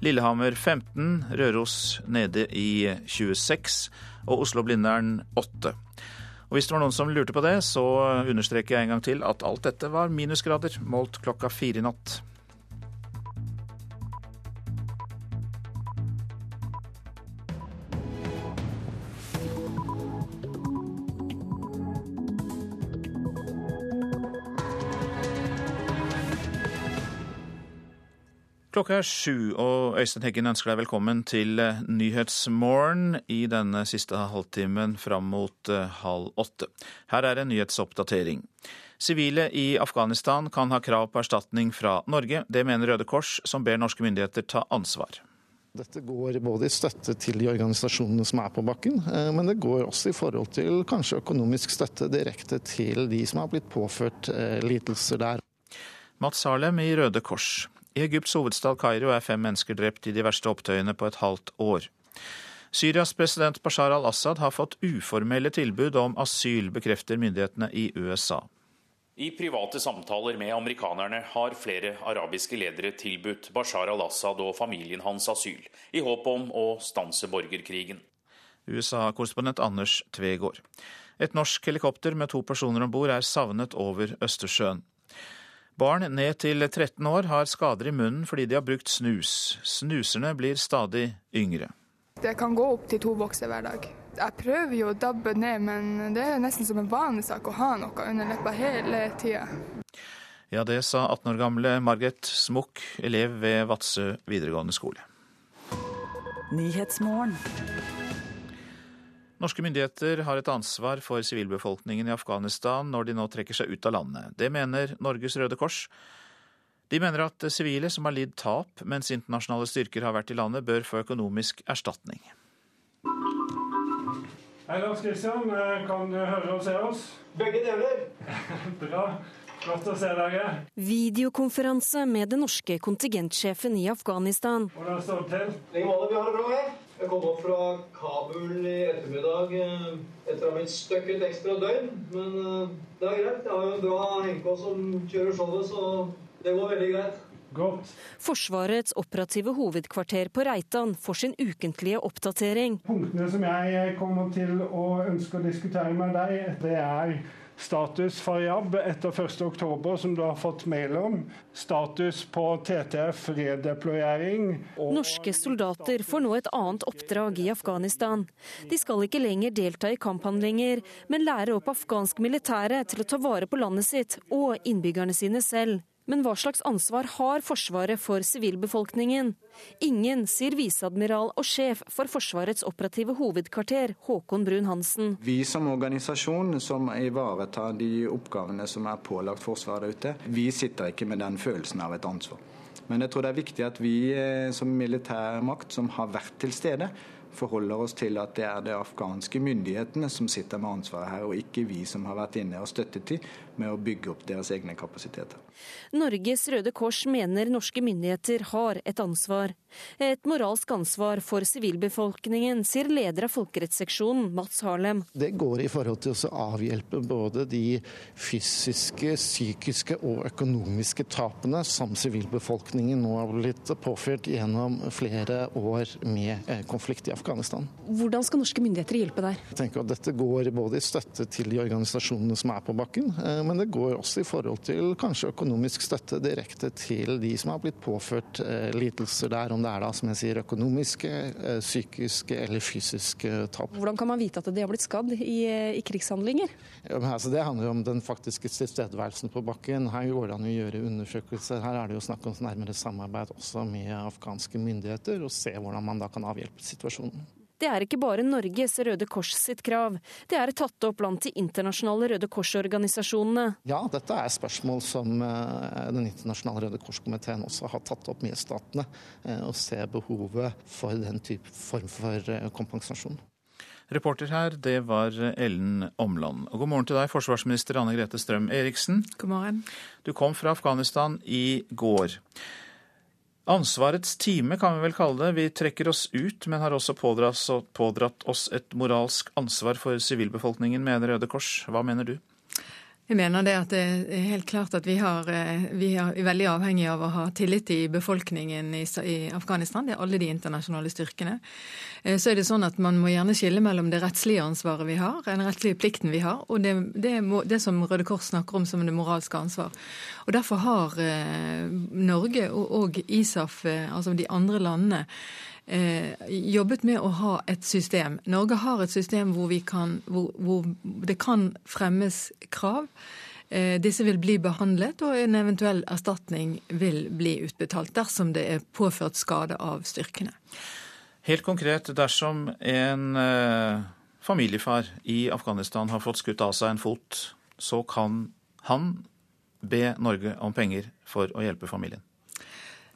Lillehammer 15, Røros nede i 26 og Oslo-Blindern 8. Og Hvis det var noen som lurte på det, så understreker jeg en gang til at alt dette var minusgrader, målt klokka fire i natt. Klokka er sju, og Øystein Heggen ønsker deg velkommen til eh, Nyhetsmorgen i denne siste halvtimen fram mot eh, halv åtte. Her er en nyhetsoppdatering. Sivile i Afghanistan kan ha krav på erstatning fra Norge. Det mener Røde Kors, som ber norske myndigheter ta ansvar. Dette går både i støtte til de organisasjonene som er på bakken, eh, men det går også i forhold til kanskje økonomisk støtte direkte til de som har blitt påført lidelser der. Mats Harlem i Røde Kors. I Egypts hovedstad Kairo er fem mennesker drept i de verste opptøyene på et halvt år. Syrias president Bashar al-Assad har fått uformelle tilbud om asyl, bekrefter myndighetene i USA. I private samtaler med amerikanerne har flere arabiske ledere tilbudt Bashar al-Assad og familien hans asyl, i håp om å stanse borgerkrigen. USA-korrespondent Anders Tvegård. Et norsk helikopter med to personer om bord er savnet over Østersjøen. Barn ned til 13 år har skader i munnen fordi de har brukt snus. Snuserne blir stadig yngre. Det kan gå opp til to bokser hver dag. Jeg prøver jo å dabbe ned, men det er nesten som en vanesak å ha noe under leppa hele tida. Ja, det sa 18 år gamle Margaret Smukk, elev ved Vadsø videregående skole. Norske myndigheter har et ansvar for sivilbefolkningen i Afghanistan når de nå trekker seg ut av landet. Det mener Norges Røde Kors. De mener at sivile som har lidd tap mens internasjonale styrker har vært i landet, bør få økonomisk erstatning. Hei, Lars Kristian. Kan du høre og se oss? Begge deler. Bra. Godt å se deg. Videokonferanse med den norske kontingentsjefen i Afghanistan. Hvordan står det til? Vi har det bra her. Jeg kom opp fra Kabul i ettermiddag eh, etter å ha blitt stuck et ekstra døgn. Men eh, det er greit. Jeg har jo en bra hengekå som kjører showet, så det går veldig greit. Godt. Forsvarets operative hovedkvarter på Reitan får sin ukentlige oppdatering. Punktene som jeg kommer til å ønske å diskutere med deg, det er Status Faryab etter 1.10, som du har fått mail om. Status på TTF redeployering. Norske soldater får nå et annet oppdrag i Afghanistan. De skal ikke lenger delta i kamphandlinger, men lære opp afghansk militære til å ta vare på landet sitt og innbyggerne sine selv. Men hva slags ansvar har Forsvaret for sivilbefolkningen? Ingen, sier viseadmiral og sjef for Forsvarets operative hovedkvarter, Håkon Brun-Hansen. Vi som organisasjon som ivaretar de oppgavene som er pålagt Forsvaret ute, vi sitter ikke med den følelsen av et ansvar. Men jeg tror det er viktig at vi eh, som militærmakt som har vært til stede, forholder oss til at det er de afghanske myndighetene som sitter med ansvaret her, og ikke vi som har vært inne og støttet dem med å bygge opp deres egne kapasiteter. Norges Røde Kors mener norske myndigheter har et ansvar. Et moralsk ansvar for sivilbefolkningen, sier leder av folkerettsseksjonen, Mats Harlem. Det går i forhold til å avhjelpe både de fysiske, psykiske og økonomiske tapene som sivilbefolkningen nå har blitt påført gjennom flere år med eh, konflikt i Afghanistan. Hvordan skal norske myndigheter hjelpe der? Jeg tenker at Dette går både i støtte til de organisasjonene som er på bakken, eh, men det går også i forhold til kanskje økonomisk støtte direkte til de som har blitt påført eh, lidelser der, om det er da, som jeg sier, økonomiske, psykiske eller fysiske tap. Hvordan kan man vite at de har blitt skadd i, i krigshandlinger? Ja, altså det handler jo om den faktiske tilstedeværelsen på bakken. Her går det an å gjøre undersøkelser. Her er det jo snakk om nærmere samarbeid også med afghanske myndigheter, og se hvordan man da kan avhjelpe situasjonen. Det er ikke bare Norges Røde Kors sitt krav, det er tatt opp blant de internasjonale Røde Kors-organisasjonene. Ja, dette er spørsmål som eh, Den internasjonale Røde Kors-komiteen også har tatt opp med statene, eh, og ser behovet for den type form for eh, kompensasjon. Reporter her, det var Ellen Omland. Og god morgen til deg, forsvarsminister Anne Grete Strøm Eriksen. God morgen. Du kom fra Afghanistan i går. Ansvarets time kan vi vel kalle det. Vi trekker oss ut, men har også pådratt oss et moralsk ansvar for sivilbefolkningen, mener Røde Kors. Hva mener du? Jeg mener det at det er helt klart at vi, har, eh, vi er veldig avhengig av å ha tillit i befolkningen i, Afghanistan. Det er alle de internasjonale styrkene. Eh, så er det sånn at man må gjerne skille mellom det rettslige ansvaret vi har, den rettslige plikten vi har, og det, det, det som Røde Kors snakker om som det moralske ansvar. Og Derfor har eh, Norge og, og ISAF, altså de andre landene, jobbet med å ha et system. Norge har et system hvor, kan, hvor, hvor det kan fremmes krav Eh, disse vil bli behandlet, og en eventuell erstatning vil bli utbetalt dersom det er påført skade av styrkene. Helt konkret, dersom en eh, familiefar i Afghanistan har fått skutt av seg en fot, så kan han be Norge om penger for å hjelpe familien?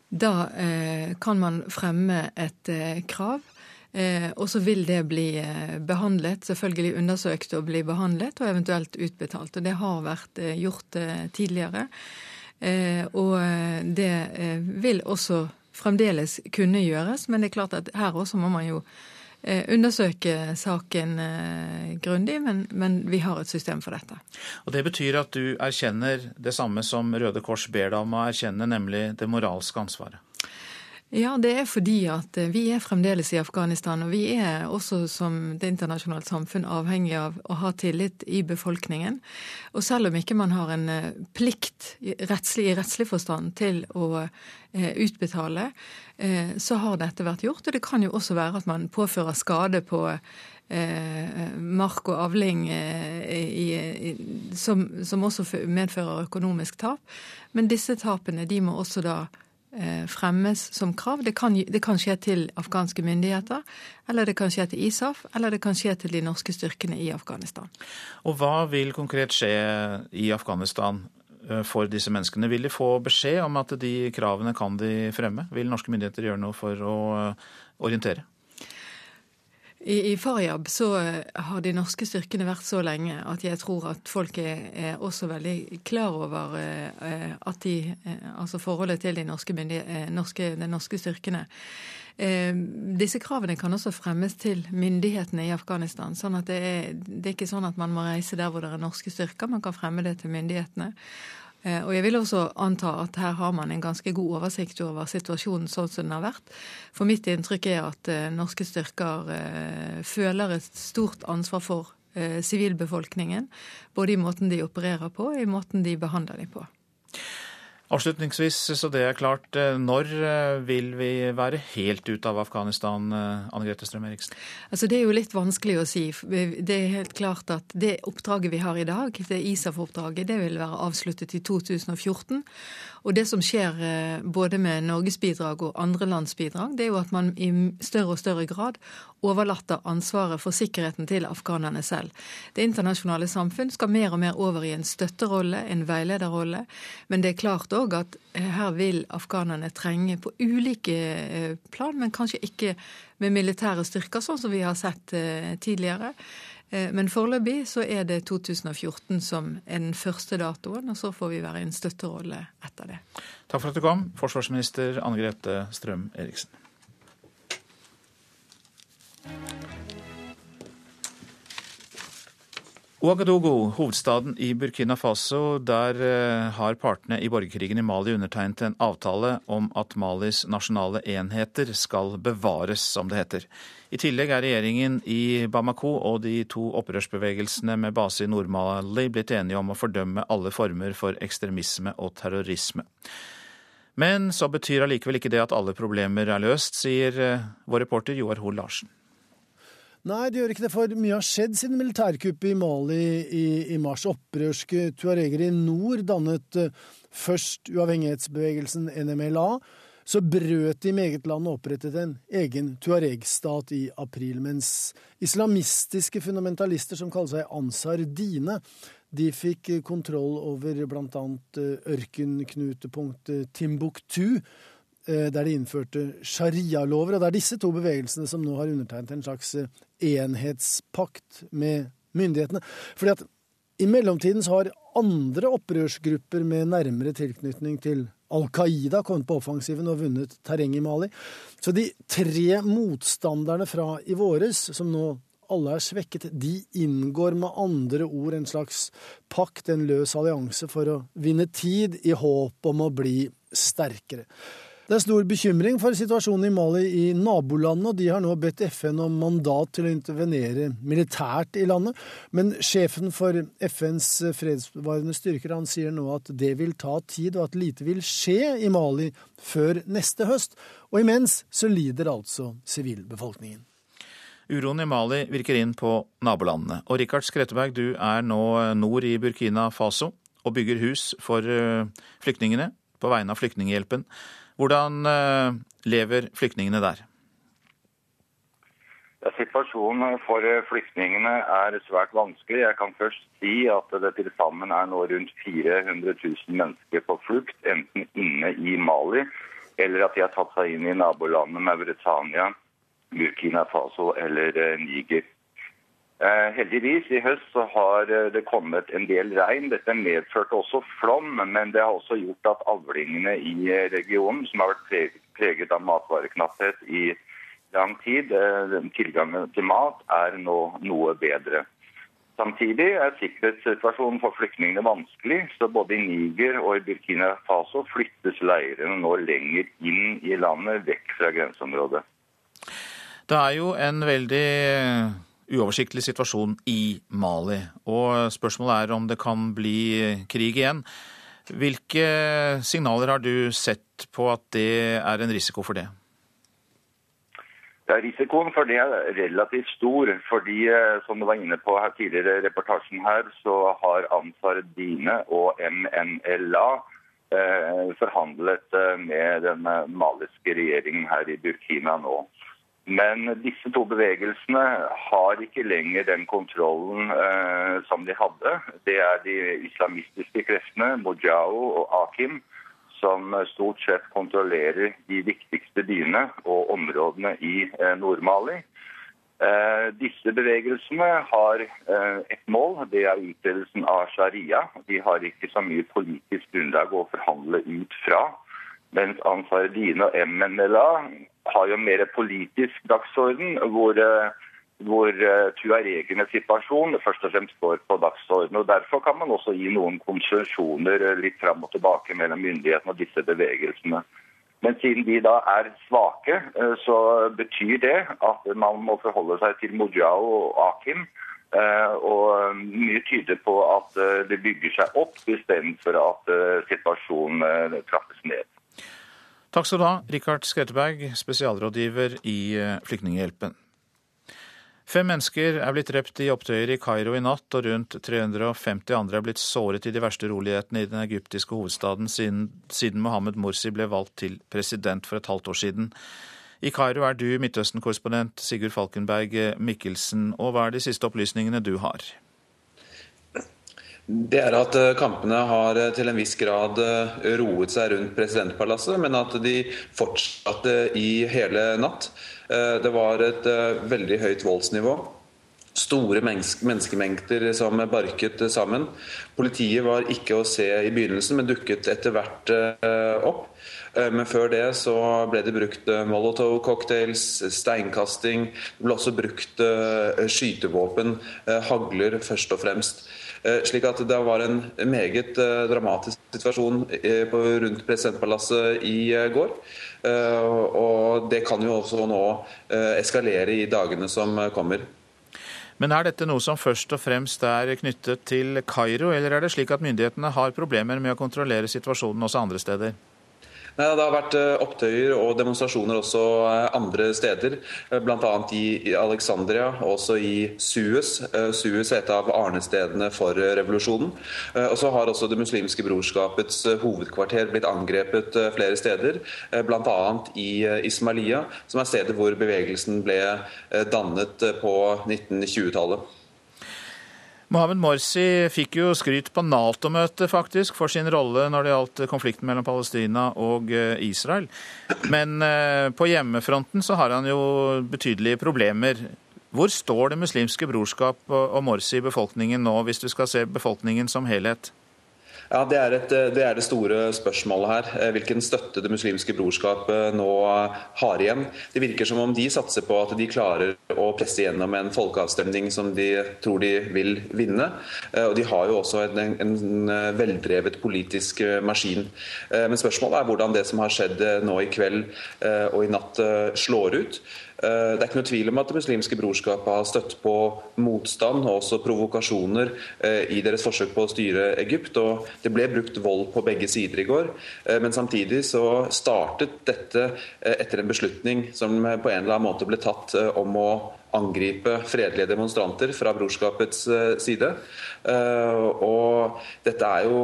Da eh, kan man fremme et eh, krav. Eh, og så vil det bli eh, behandlet, selvfølgelig undersøkt og bli behandlet, og eventuelt utbetalt. Og det har vært gjort tidligere. og det vil også fremdeles kunne gjøres, men det er klart at her også må man jo undersøke saken eh, grundig, men, men, vi har et system for dette. Og Det betyr at du erkjenner det samme som Røde Kors ber deg om å erkjenne, nemlig det moralske ansvaret? Ja, det er fordi at eh, vi er fremdeles i Afghanistan. Og vi er også som det internasjonale samfunn avhengig av å ha tillit i befolkningen. Og selv om ikke man har en eh, plikt rettslig, i rettslig forstand til å eh, utbetale, så har dette vært gjort. Og det kan jo også være at man påfører skade på mark og avling som, også medfører økonomisk tap. Men disse tapene de må også da fremmes som krav. Det kan, det kan, skje til afghanske myndigheter, eller det kan skje til ISAF, eller det kan skje til de norske styrkene i Afghanistan. Og hva vil konkret skje i Afghanistan eh, for disse menneskene? Vil de få beskjed om at de kravene kan de fremme? Vil norske myndigheter gjøre noe for å eh, orientere? I, I Faryab så eh, har de norske styrkene vært så lenge at jeg tror at folk er, er også veldig klar over eh, at de Altså forholdet til de norske, norske, de norske styrkene. Disse kravene kan også fremmes til myndighetene i Afghanistan. sånn at det er, det er ikke sånn at man må reise der hvor det er norske styrker, man kan fremme det til myndighetene. Eh, og jeg vil også anta at her har man en ganske god oversikt over situasjonen sånn som den har vært. For mitt inntrykk er at eh, norske styrker eh, føler et stort ansvar for sivilbefolkningen. Både i måten de opererer på, og i måten de behandler dem på. Avslutningsvis, så det er klart, eh, når eh, vil vi være helt ute av Afghanistan, eh, Anne Grete Strøm Eriksen? Altså Det er jo litt vanskelig å si. Det er helt klart at det oppdraget vi har i dag, det ISAF-oppdraget, det vil være avsluttet i 2014. Og det som skjer både med Norges bidrag og andre lands bidrag, det er jo at man i større og større grad overlater ansvaret for sikkerheten til afghanerne selv. Det internasjonale samfunn skal mer og mer over i en støtterolle, en veilederrolle. Men det er klart òg at eh, her vil afghanerne trenge på ulike eh, plan, men kanskje ikke med militære styrker, sånn som vi har sett eh, tidligere. Men foreløpig så er det 2014 som er den første datoen, og så får vi være i en støtterolle etter det. Takk for at du kom, forsvarsminister Anne Grete Strøm Eriksen. Ouagadougou, hovedstaden i Burkina Faso, der eh, har partene i borgerkrigen i Mali undertegnet en avtale om at Malis nasjonale enheter skal bevares, som det heter. I tillegg er regjeringen i Bamako og de to opprørsbevegelsene med base i Nord-Mali blitt enige om å fordømme alle former for ekstremisme og terrorisme. Men så betyr allikevel ikke det at alle problemer er løst, sier eh, vår reporter Joar Hoel Larsen. Nei, det gjør ikke det, for mye har skjedd siden militærkuppet i Mali i, i mars. Opprørske tuareger i nord dannet uh, først uavhengighetsbevegelsen NMLA. Så brøt de med eget land og opprettet en egen tuareg-stat i april, mens islamistiske fundamentalister som kaller seg Ansar Dine, de fikk kontroll over bl.a. Eh, ørkenknutepunktet Timbuktu Eh, der de innførte sharialover. Og det er disse to bevegelsene som nå har undertegnet en slags eh, enhetspakt med myndighetene. Fordi at i mellomtiden så har andre opprørsgrupper med nærmere tilknytning til Al Qaida kommet på offensiven og vunnet terreng i Mali. Så de tre motstanderne fra i våres, som nå alle er svekket, de inngår med andre ord en slags pakt, en løs allianse, for å vinne tid i håp om å bli sterkere. Det er stor bekymring for situasjonen i Mali i nabolandet, og de har nå bedt FN om mandat til å intervenere militært i landet. Men sjefen for FNs fredsbevarende styrker han sier nå at det vil ta tid, og at lite vil skje i Mali før neste høst. Og imens så lider altså sivilbefolkningen. Uroen i Mali virker inn på nabolandene. Og Rikard Skretteberg, du er nå nord i Burkina Faso. og bygger hus for flyktningene på vegne av Flyktninghjelpen. Hvordan lever flyktningene der? Ja, situasjonen for flyktningene er svært vanskelig. Jeg kan først si at det til sammen er nå rundt 400 000 mennesker på flukt, enten inne i Mali eller at de har tatt seg inn i nabolandene Britannia, Burkina Faso eller eh, Niger. Eh, heldigvis, i høst så har eh, det kommet en del regn. Dette medførte også flom, men det har også gjort at avlingene i regionen, som har vært preget av matvareknapphet i lang tid, tilgangen til mat, er nå noe bedre. Samtidig er sikkerhetssituasjonen for flyktningene vanskelig, så både i Niger og i Burkina Faso flyttes leirene nå lenger inn i landet, vekk fra grenseområdet. Det er jo en veldig uoversiktlig situasjon i Mali, og spørsmålet er om det kan bli krig igjen. Hvilke signaler har du sett på at det er en risiko for det? Ja, risikoen for det er relativt stor. fordi eh, som du var inne på her tidligere i reportasjen her, så har Ansar Dine og MNLA eh, forhandlet eh, med den maliske regjeringen her i Burkina nå. Men disse to bevegelsene har ikke lenger den kontrollen eh, som de hadde. Det er de islamistiske kreftene, Mojao og Akim, som stort sett kontrollerer de viktigste byene og områdene i eh, Nord-Mali. Eh, disse bevegelsene har eh, et mål, det er utbredelsen av sharia. De har ikke så mye politisk grunnlag å forhandle ut fra. Mens Ansar Dine og MNLA har jo mer politisk dagsorden, hvor hvor uh, tuaregenes situasjon først og fremst står på dagsordenen. Og Derfor kan man også gi noen konsesjoner eh, litt fram og tilbake mellom myndighetene og disse bevegelsene. Men siden de da er svake, så betyr det at man må forholde seg til Mojao og Akim. Og mye tyder på at det bygger seg opp istedenfor at situasjonen trappes ned. Takk skal du ha, Rikard Skretteberg, spesialrådgiver i Flyktninghjelpen. Fem mennesker er blitt drept i opptøyer i Kairo i natt, og rundt 350 andre er blitt såret i de verste urolighetene i den egyptiske hovedstaden siden, siden Mohammed Morsi ble valgt til president for et halvt år siden. I Kairo er du Midtøsten-korrespondent Sigurd Falkenberg Mikkelsen, og hva er de siste opplysningene du har? Det er at eh, kampene har eh, til en viss grad eh, roet seg rundt presidentpalasset, men at de fortsatte i hele natt. Det var et veldig høyt voldsnivå. Store menneskemengder som barket sammen. Politiet var ikke å se i begynnelsen, men dukket etter hvert opp. Men før det så ble det brukt molotov-cocktails, steinkasting. Det ble også brukt skytevåpen, hagler først og fremst. Eh, slik at det var en meget eh, dramatisk situasjon eh, rundt presidentpalasset i går. Og det kan jo også nå eskalere i dagene som kommer. Men er dette noe som først og fremst er knyttet til Kairo, eller er det slik at myndighetene har problemer med å kontrollere situasjonen også andre steder? Nei, Det har vært eh, opptøyer og demonstrasjoner også eh, andre steder, eh, bl.a. i Alexandria og også i Suez. Suez er et av arnestedene for revolusjonen. Og så har også Det muslimske brorskapets hovedkvarter blitt angrepet flere steder, bl.a. i Ismailia, som er stedet hvor bevegelsen ble dannet på 1920-tallet. Mohammed Morsi fikk jo skryt på Nato-møtet faktisk for sin rolle når det gjaldt konflikten mellom Palestina og eh, Israel. Men eh, på hjemmefronten så har han jo betydelige problemer. Hvor står Det muslimske brorskap og Morsi i befolkningen nå, hvis du skal se befolkningen som helhet? Ja, det er, et, det er, det store spørsmålet her. Eh, hvilken støtte Det muslimske brorskap nå har igjen. Det virker som om de satser på at de klarer å presse gjennom en folkeavstemning som de tror de vil vinne. Eh, og De har jo også en, en veldrevet politisk eh, maskin. Men spørsmålet er hvordan det som har skjedd nå i kveld og i natt slår ut. Det er ikke noe tvil om at Det muslimske brorskapet har støtt på motstand og også provokasjoner i deres forsøk på å styre Egypt. og Det ble brukt vold på begge sider i går. Men samtidig så startet dette etter en beslutning som på en eller annen måte ble tatt om å angripe fredelige demonstranter fra brorskapets side. Og dette er jo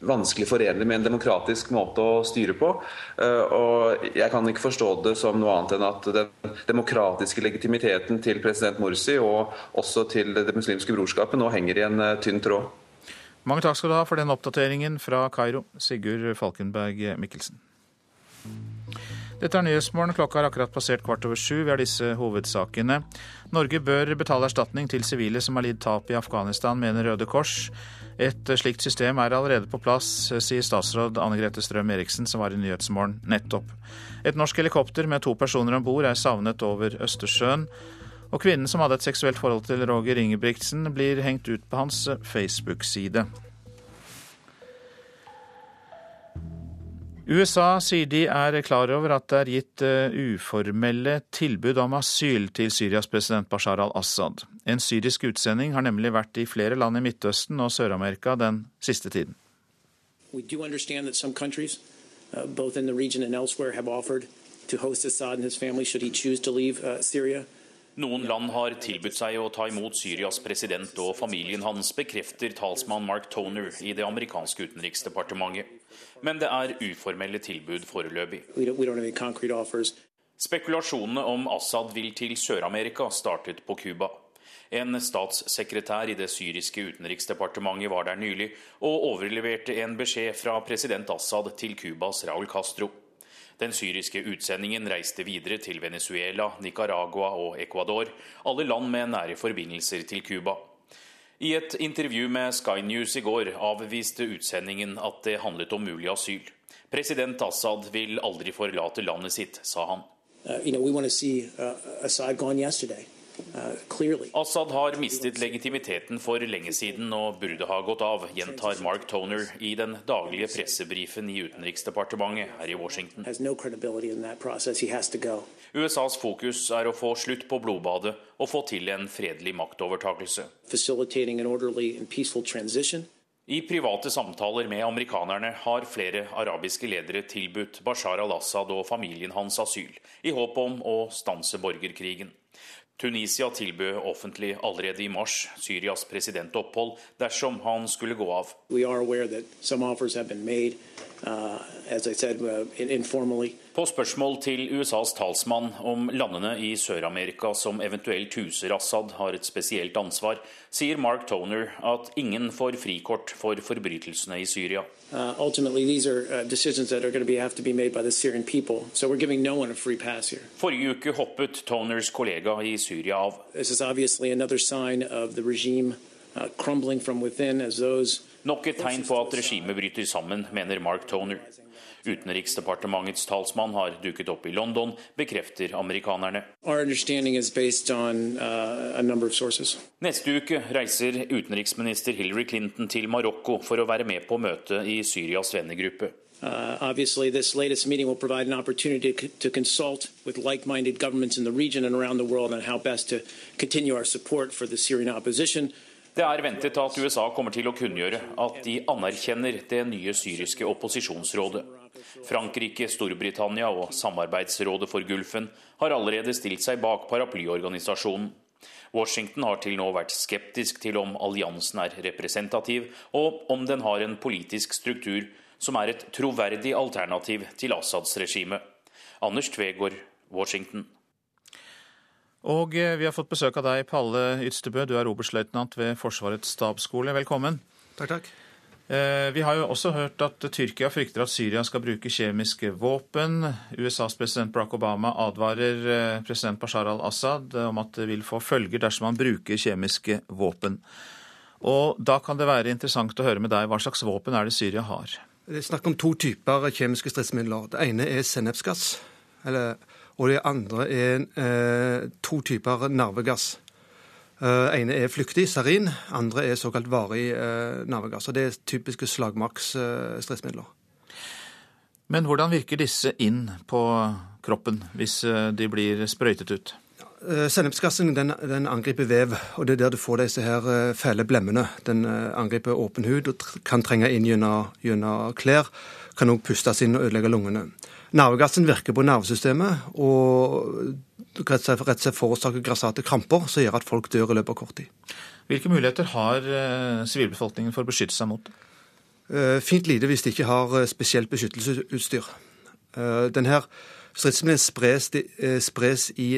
vanskelig forenlig med en demokratisk måte å styre på. Eh, og jeg kan ikke forstå det som noe annet enn at den demokratiske legitimiteten til president Morsi og også til Det muslimske brorskapet nå henger i en eh, tynn tråd. Mange takk skal du ha for den oppdateringen fra Kairo, Sigurd Falkenberg Mikkelsen. Dette er Nyhetsmorgen. Klokka har akkurat passert kvart over sju. Vi har disse hovedsakene. Norge bør betale erstatning til sivile som har lidd tap i Afghanistan, mener Røde Kors. Et slikt system er allerede på plass, sier statsråd Anne Grete Strøm Eriksen, som var i Nyhetsmorgen nettopp. Et norsk helikopter med to personer om bord er savnet over Østersjøen. Og kvinnen som hadde et seksuelt forhold til Roger Ingebrigtsen, blir hengt ut på hans Facebook-side. USA sier de er klar over at det er gitt eh, uformelle tilbud om asyl til Syrias president Bashar al-Assad. En syrisk utsending har nemlig vært i flere land i Midtøsten og Sør-Amerika den siste tiden. We do understand that some countries, uh, both in the region and elsewhere, have offered to host Assad and his family should he choose to leave uh, Noen land har tilbudt seg å ta imot Syrias president og familien hans, bekrefter talsmann Mark Toner i det amerikanske utenriksdepartementet. Men det er uformelle tilbud foreløpig. Spekulasjonene om Assad vil til Sør-Amerika startet på Cuba. En statssekretær i det syriske utenriksdepartementet var der nylig og overleverte en beskjed fra president Assad til Cubas Raúl Castro. Den syriske utsendingen reiste videre til Venezuela, Nicaragua og Ecuador, alle land med nære forbindelser til Cuba. I et intervju med Sky News i går avviste utsendingen at det handlet om mulig asyl. President Assad vil aldri forlate landet sitt, sa han. Uh, you know, Assad har mistet legitimiteten for lenge siden og burde ha gått av, gjentar Mark Toner i den daglige pressebrifen i Utenriksdepartementet her i Washington. USAs fokus er å få slutt på blodbadet og få til en fredelig maktovertakelse. I private samtaler med amerikanerne har flere arabiske ledere tilbudt Bashar al-Assad og familien hans asyl, i håp om å stanse borgerkrigen. Tunisia tilbød offentlig allerede i mars Syrias presidentopphold dersom han skulle gå av. Uh, uh, På spørsmål til USAs talsmann om landene i Sør-Amerika som eventuelt huser Assad har et spesielt ansvar, sier Mark Toner at ingen får frikort for forbrytelsene i Syria. Uh, Forrige uke hoppet Toners kollega i Syria av. This is obviously another sign of the regime uh, crumbling from within as those Nok et tegn på at regimet bryter sammen, mener Mark Toner. Utenriksdepartementets talsmann har dukket opp i London, bekrefter amerikanerne. Uh, Neste uke reiser utenriksminister Hillary Clinton til Marokko for å være med på møtet i Syrias vennegruppe. Uh, obviously, this latest meeting will provide an opportunity to, to consult with like minded governments in the region and around the world on how best to continue our support for the Syrian opposition. Det er ventet at USA kommer til å kunngjøre at de anerkjenner det nye syriske opposisjonsrådet. Frankrike, Storbritannia og Samarbeidsrådet for Gulfen har allerede stilt seg bak paraplyorganisasjonen. Washington har til nå vært skeptisk til om alliansen er representativ, og om den har en politisk struktur som er et troverdig alternativ til Assads regime. Anders Tvegård, Washington. Og eh, vi har fått besøk av deg, Palle Ydstebø. Du er oberstløytnant ved Forsvarets stabsskole. Velkommen. Takk, takk. Eh, vi har jo også hørt at Tyrkia frykter at Syria skal bruke kjemiske våpen. USAs president Barack Obama advarer eh, president Bashar al-Assad om at det vil få følger dersom han bruker kjemiske våpen. Og Da kan det være interessant å høre med deg hva slags våpen er det Syria har? Det er snakk om to typer kjemiske stridsmidler. Det ene er sennepsgass. og det andre er eh, to typer nervegass. Uh, ene er flyktig, sarin. Andre er såkalt varig uh, nervegass. og Det er typiske slagmarksstridsmidler. Uh, Men hvordan virker disse inn på kroppen hvis de blir sprøytet ut? Sennepsgassen den, den, angriper vev, og det er der du får disse her fæle blemmene. Den angriper åpen hud og kan trenge inn gjennom, klær. Kan òg pustes inn og ødelegge lungene. Nervegassen virker på nervesystemet og rett og slett forårsaker grassate kramper som gjør at folk dør i løpet av kort tid. Hvilke muligheter har eh, sivilbefolkningen for å beskytte seg mot det? Eh, fint lite hvis de ikke har eh, spesielt beskyttelsesutstyr. Denne stridsmiddelen spres, spres, i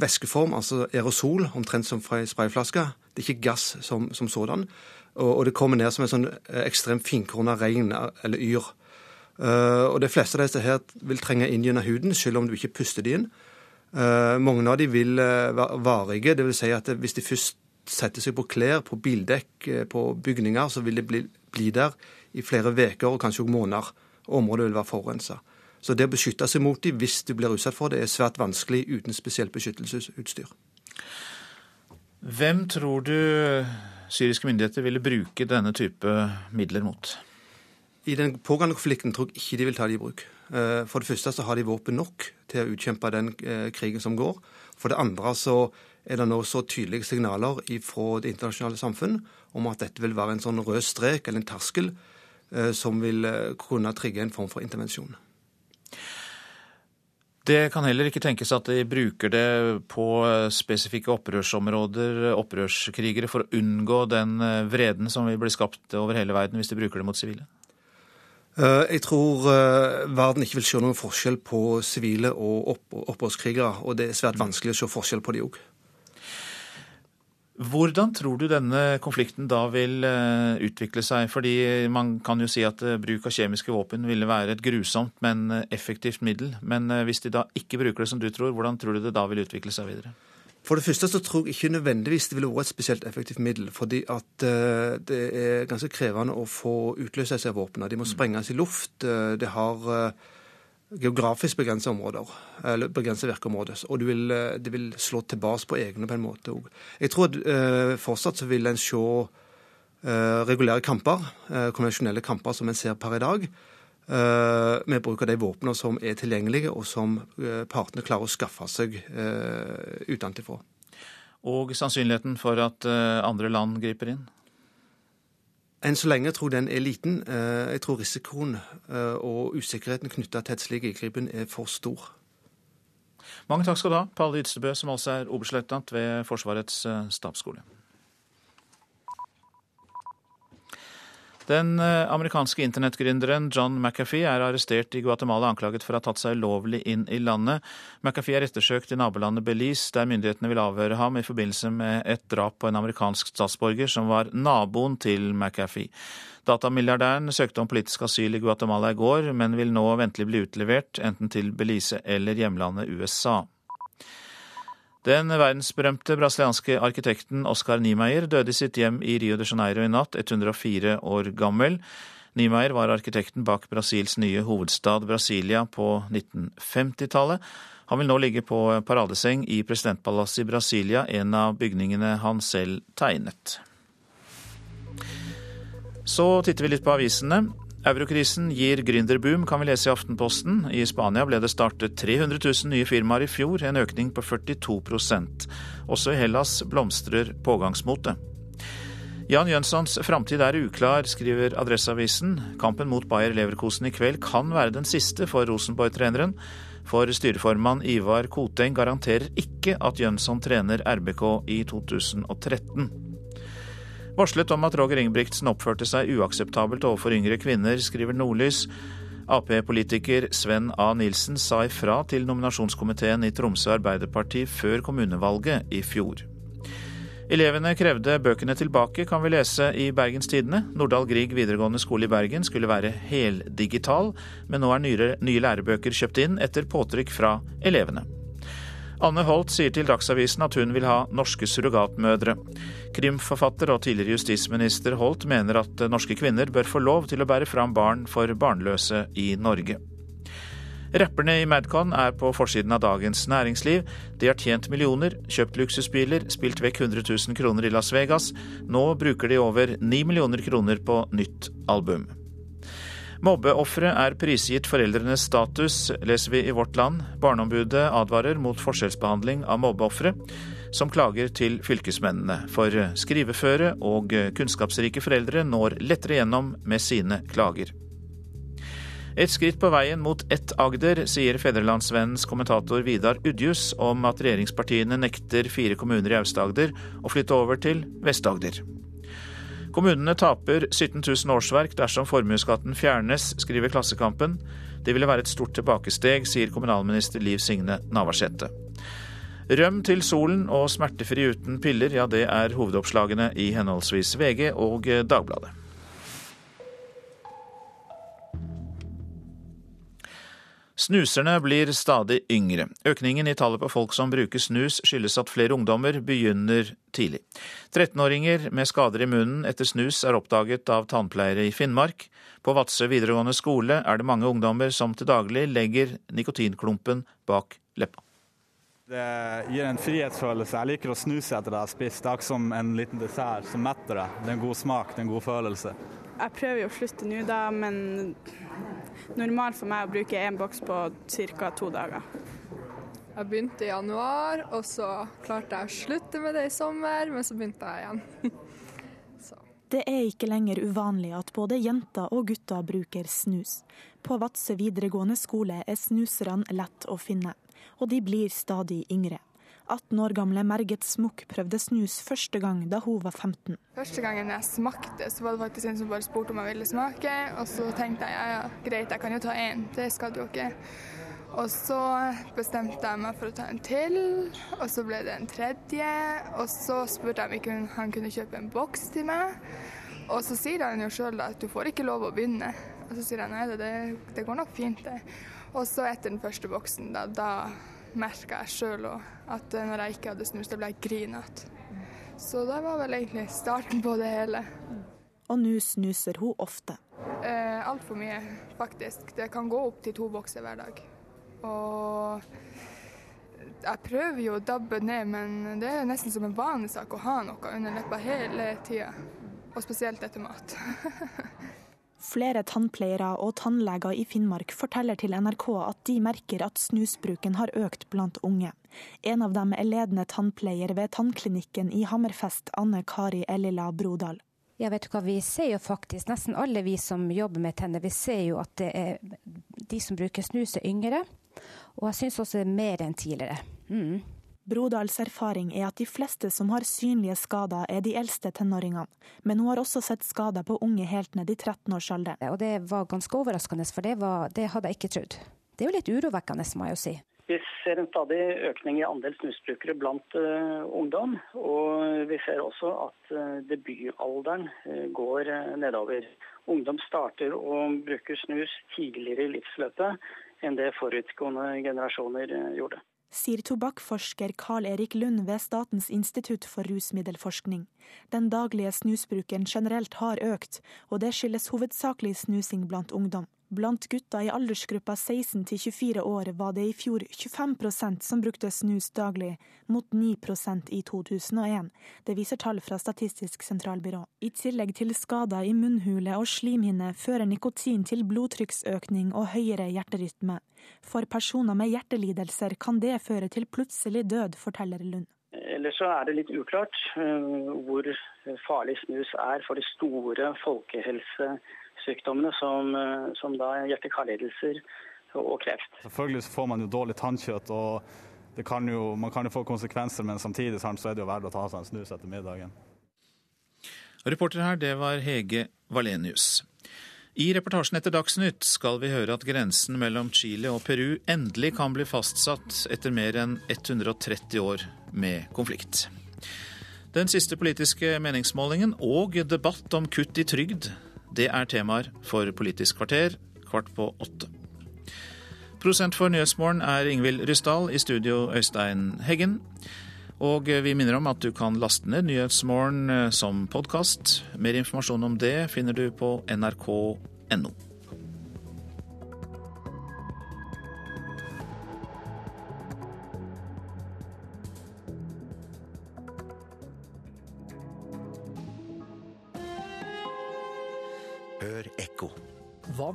væskeform, altså aerosol, omtrent som fra ei sprayflaske. Det er ikke gass som, som sådan. Og, og, det kommer ned som en sånn ekstremt finkorna regn eller yr. Uh, og De fleste av disse her vil trenge inn gjennom huden, selv om du ikke puster de inn. Uh, mange av de vil uh, være varige, dvs. Si at hvis de først setter seg på klær, på bildekk, på bygninger, så vil de bli, bli der i flere uker og kanskje også måneder. Området vil være forurensa. Så det å beskytte seg mot dem hvis du blir utsatt for det, er svært vanskelig uten spesielt beskyttelsesutstyr. Hvem tror du syriske myndigheter ville bruke denne type midler mot? I den pågående konflikten tror jeg ikke de vil ta det i bruk. Eh, for det første så har de våpen nok til å utkjempe den eh, krigen som går. For det andre så er det nå så tydelige signaler fra det internasjonale samfunn om at dette vil være en sånn rød strek eller en terskel eh, som vil kunne trigge en form for intervensjon. Det kan heller ikke tenkes at de bruker det på spesifikke opprørsområder, opprørskrigere, for å unngå den vreden som vil bli skapt over hele verden hvis de bruker det mot sivile? Eh, jeg tror eh, verden ikke vil se noen forskjell på sivile og opprørskrigere. Og det er svært vanskelig å se forskjell på de òg. Hvordan tror du denne konflikten da vil eh, utvikle seg? Fordi man kan jo si at bruk av kjemiske våpen ville være et grusomt, men effektivt middel. Men hvis de da ikke bruker det som du tror, hvordan tror du det da vil utvikle seg videre? For det første så tror jeg ikke nødvendigvis det ville vært et spesielt effektivt middel. Fordi at det er ganske krevende å få utløst disse våpnene. De må sprenges i luft. Det har geografisk begrenset områder, eller begrensa virkeområder. Og det vil, det vil slå tilbake på egne på en måte òg. Jeg tror at fortsatt så vil en se regulære kamper, konvensjonelle kamper som en ser per i dag med eh, bruk av de våpnene som er tilgjengelige, og som eh, partene klarer å skaffe seg eh, utenfra. Og sannsynligheten for at andre land griper inn? Enn så lenge tror jeg den er liten. Jeg tror risikoen og usikkerheten knytta til et slik inngripen er for stor. Mange takk skal du ha, Palle Ydstebø, som altså er oberstløytnant ved Forsvarets stabsskole. Den eh, amerikanske internettgründeren John McAfee er arrestert i Guatemala anklaget for å ha tatt seg ulovlig inn i landet. McAfee er ettersøkt i nabolandet Belize, der myndighetene vil avhøre ham i forbindelse med et drap på en amerikansk statsborger som var naboen til McAfee. Datamilliardæren søkte om politisk asyl i Guatemala i går, men vil nå ventelig bli utlevert enten til Belize eller hjemlandet USA. Den verdensberømte brasilianske arkitekten Oscar Niemeyer døde i sitt hjem i Rio de Janeiro i natt, 104 år gammel. Niemeyer var arkitekten bak Brasils nye hovedstad Brasilia på 1950-tallet. Han vil nå ligge på paradeseng i presidentpalasset i Brasilia, en av bygningene han selv tegnet. Så titter vi litt på avisene. Eurokrisen gir gründerboom, kan vi lese i Aftenposten. I Spania ble det startet 300 000 nye firmaer i fjor, en økning på 42% Også i Hellas blomstrer pågangsmotet. Jan Jønssons framtid er uklar, skriver Adresseavisen. Kampen mot Bayer Leverkosen i kveld kan være den siste for Rosenborg-treneren. For styreformann Ivar Koteng garanterer ikke at Jønsson trener RBK i 2013. Varslet om at Roger Ingebrigtsen oppførte seg uakseptabelt overfor yngre kvinner, skriver Nordlys. Ap-politiker Sven A. Nilsen sa ifra til nominasjonskomiteen i Tromsø Arbeiderparti før kommunevalget i fjor. Elevene krevde bøkene tilbake, kan vi lese i Bergens Tidende. Nordahl Grieg videregående skole i Bergen skulle være heldigital, men nå er nye, lærebøker kjøpt inn etter påtrykk fra elevene. Anne Holt sier til Dagsavisen at hun vil ha norske surrogatmødre. Krimforfatter og tidligere justisminister Holt mener at norske kvinner bør få lov til å bære fram barn for barnløse i Norge. Rapperne i Madcon er på forsiden av Dagens Næringsliv. De har tjent millioner, kjøpt luksusbiler, spilt vekk 100 000 kroner i Las Vegas. Nå bruker de over 9 millioner kroner på nytt album. Mobbeofre er prisgitt foreldrenes status, leser vi i Vårt Land. Barneombudet advarer mot forskjellsbehandling av mobbeofre, som klager til fylkesmennene. For skriveføre og kunnskapsrike foreldre når lettere gjennom med sine klager. Et skritt på veien mot ett Agder, sier Fedrelandsvennens kommentator Vidar Udjus om at regjeringspartiene nekter fire kommuner i Aust-Agder å flytte over til Vest-Agder. Kommunene taper 17 000 årsverk dersom formuesskatten fjernes, skriver Klassekampen. Det ville være et stort tilbakesteg, sier kommunalminister Liv Signe Navarsete. Røm til solen og smertefri uten piller, ja det er hovedoppslagene i henholdsvis VG og Dagbladet. Snuserne blir stadig yngre. Økningen i tallet på folk som bruker snus skyldes at flere ungdommer begynner tidlig. 13-åringer med skader i munnen etter snus er oppdaget av tannpleiere i Finnmark. På Vadsø videregående skole er det mange ungdommer som til daglig legger nikotinklumpen bak leppa. Det gir en frihetsfølelse. Jeg liker å snuse etter det jeg har spist. Det er ikke som en liten dessert som metter deg. Det er en god smak, det er en god følelse. Jeg prøver jo å slutte nå, da, men normalt for meg å bruke én boks på ca. to dager. Jeg begynte i januar, og så klarte jeg å slutte med det i sommer, men så begynte jeg igjen. Det er ikke lenger uvanlig at både jenter og gutter bruker snus. På Vadsø videregående skole er snuserne lett å finne, og de blir stadig yngre. 18 år gamle Merget Smukk prøvde snus første gang da hun var 15. Første gangen jeg smakte, så var det faktisk en som bare spurte om jeg ville smake. Og så tenkte jeg ja, ja, greit, jeg kan jo ta én, det skal jo ikke. Og så bestemte jeg meg for å ta en til, og så ble det en tredje. Og så spurte jeg om han kunne kjøpe en boks til meg. Og så sier han jo sjøl at du får ikke lov å begynne. Og så sier jeg nei, det, det går nok fint, det. Og så etter den første boksen, da, da merka jeg sjøl òg at når jeg ikke hadde snus, da ble jeg grinete. Så det var vel egentlig starten på det hele. Og nå snuser hun ofte. Eh, Altfor mye, faktisk. Det kan gå opp til to bokser hver dag. Og jeg prøver jo å dabbe ned, men det er nesten som en vanesak å ha noe under leppa hele tida. Og spesielt etter mat. Flere tannpleiere og tannleger i Finnmark forteller til NRK at de merker at snusbruken har økt blant unge. En av dem er ledende tannpleier ved tannklinikken i Hammerfest, Anne Kari Ellila Brodal. Ja, vet du hva, Vi ser jo faktisk, nesten alle vi som jobber med tenner, vi ser jo at det er de som bruker snus er yngre. Og jeg syns også det er mer enn tidligere. Mm. Brodals erfaring er at de fleste som har synlige skader, er de eldste tenåringene. Men hun har også sett skader på unge helt ned i 13-årsalderen. Og det var ganske overraskende, for det, var, det hadde jeg ikke trodd. Det er jo litt urovekkende, må jeg jo si. Vi ser en stadig økning i andel snusbrukere blant uh, ungdom. Og vi ser også at uh, debutalderen uh, går nedover. Ungdom starter å bruke snus tidligere i livsløpet enn det forutgående generasjoner gjorde sier tobakkforsker Carl Erik Lund ved Statens institutt for rusmiddelforskning. Den daglige snusbruken generelt har økt, og det skyldes hovedsakelig snusing blant ungdom. Blant gutta i aldersgruppa 16 til 24 år var det i fjor 25% som brukte snus daglig, mot 9% i 2001. Det viser tall fra Statistisk sentralbyrå. I tillegg til skader i munnhule og slimhinne fører nikotin til blodtrykksøkning og høyere hjerterytme. For personer med hjertelidelser kan det føre til plutselig død, forteller Lund. Ellers så er det litt uklart uh, hvor farlig snus er for de store folkehelse sykdommene som, eh, som da hjerte-karlidelser og kreft. Selvfølgelig får man jo dårlig tannkjøtt, og kan jo, man kan jo få konsekvenser, men samtidig så er det jo verdt å ta seg en snus etter middagen. Reporter her, det var Hege Valenius. I reportasjen etter Dagsnytt skal vi høre at grensen mellom Chile og Peru endelig kan bli fastsatt etter mer enn 130 år med konflikt. Den siste politiske meningsmålingen og debatt om kutt i trygd det er temaer for Politisk kvarter kvart på åtte. Prosent for Nyhetsmorgen er Ingvild Ryssdal, i studio Øystein Heggen. Og vi minner om at du kan laste ned Nyhetsmorgen eh, som podkast. Mer informasjon om det finner du på nrk.no.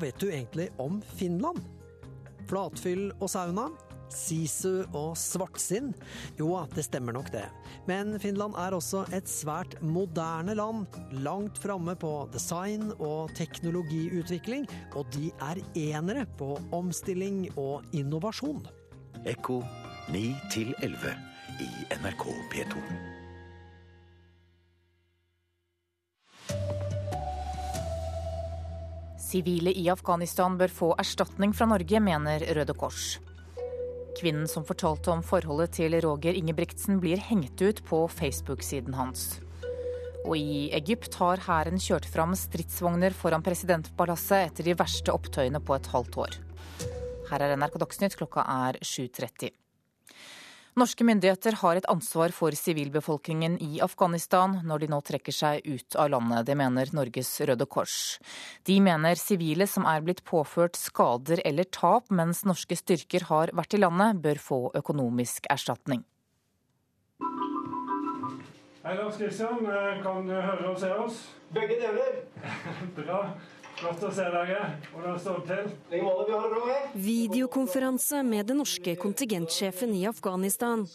vet du egentlig om Finland? Flatfyll og sauna? Sisu og svartsinn? Jo, det stemmer nok det. Men Finland er også et svært moderne land. Langt framme på design og teknologiutvikling. Og de er enere på omstilling og innovasjon. Ekko 9 11 i NRK P2. Sivile i Afghanistan bør få erstatning fra Norge, mener Røde Kors. Kvinnen som fortalte om forholdet til Roger Ingebrigtsen, blir hengt ut på Facebook-siden hans. Og i Egypt har hæren kjørt fram stridsvogner foran presidentpalasset etter de verste opptøyene på et halvt år. Her er NRK Dagsnytt, klokka er 7.30. Norske myndigheter har et ansvar for sivilbefolkningen i Afghanistan når de nå trekker seg ut av landet. Det mener Norges Røde Kors. De mener sivile som er blitt påført skader eller tap mens norske styrker har vært i landet, bør få økonomisk erstatning. Hei, Lars Kristian. Kan du høre og se oss? Begge deler. Bra. Godt å se dere. Hvordan står det til? Videokonferanse med den norske kontingentsjefen i Afghanistan.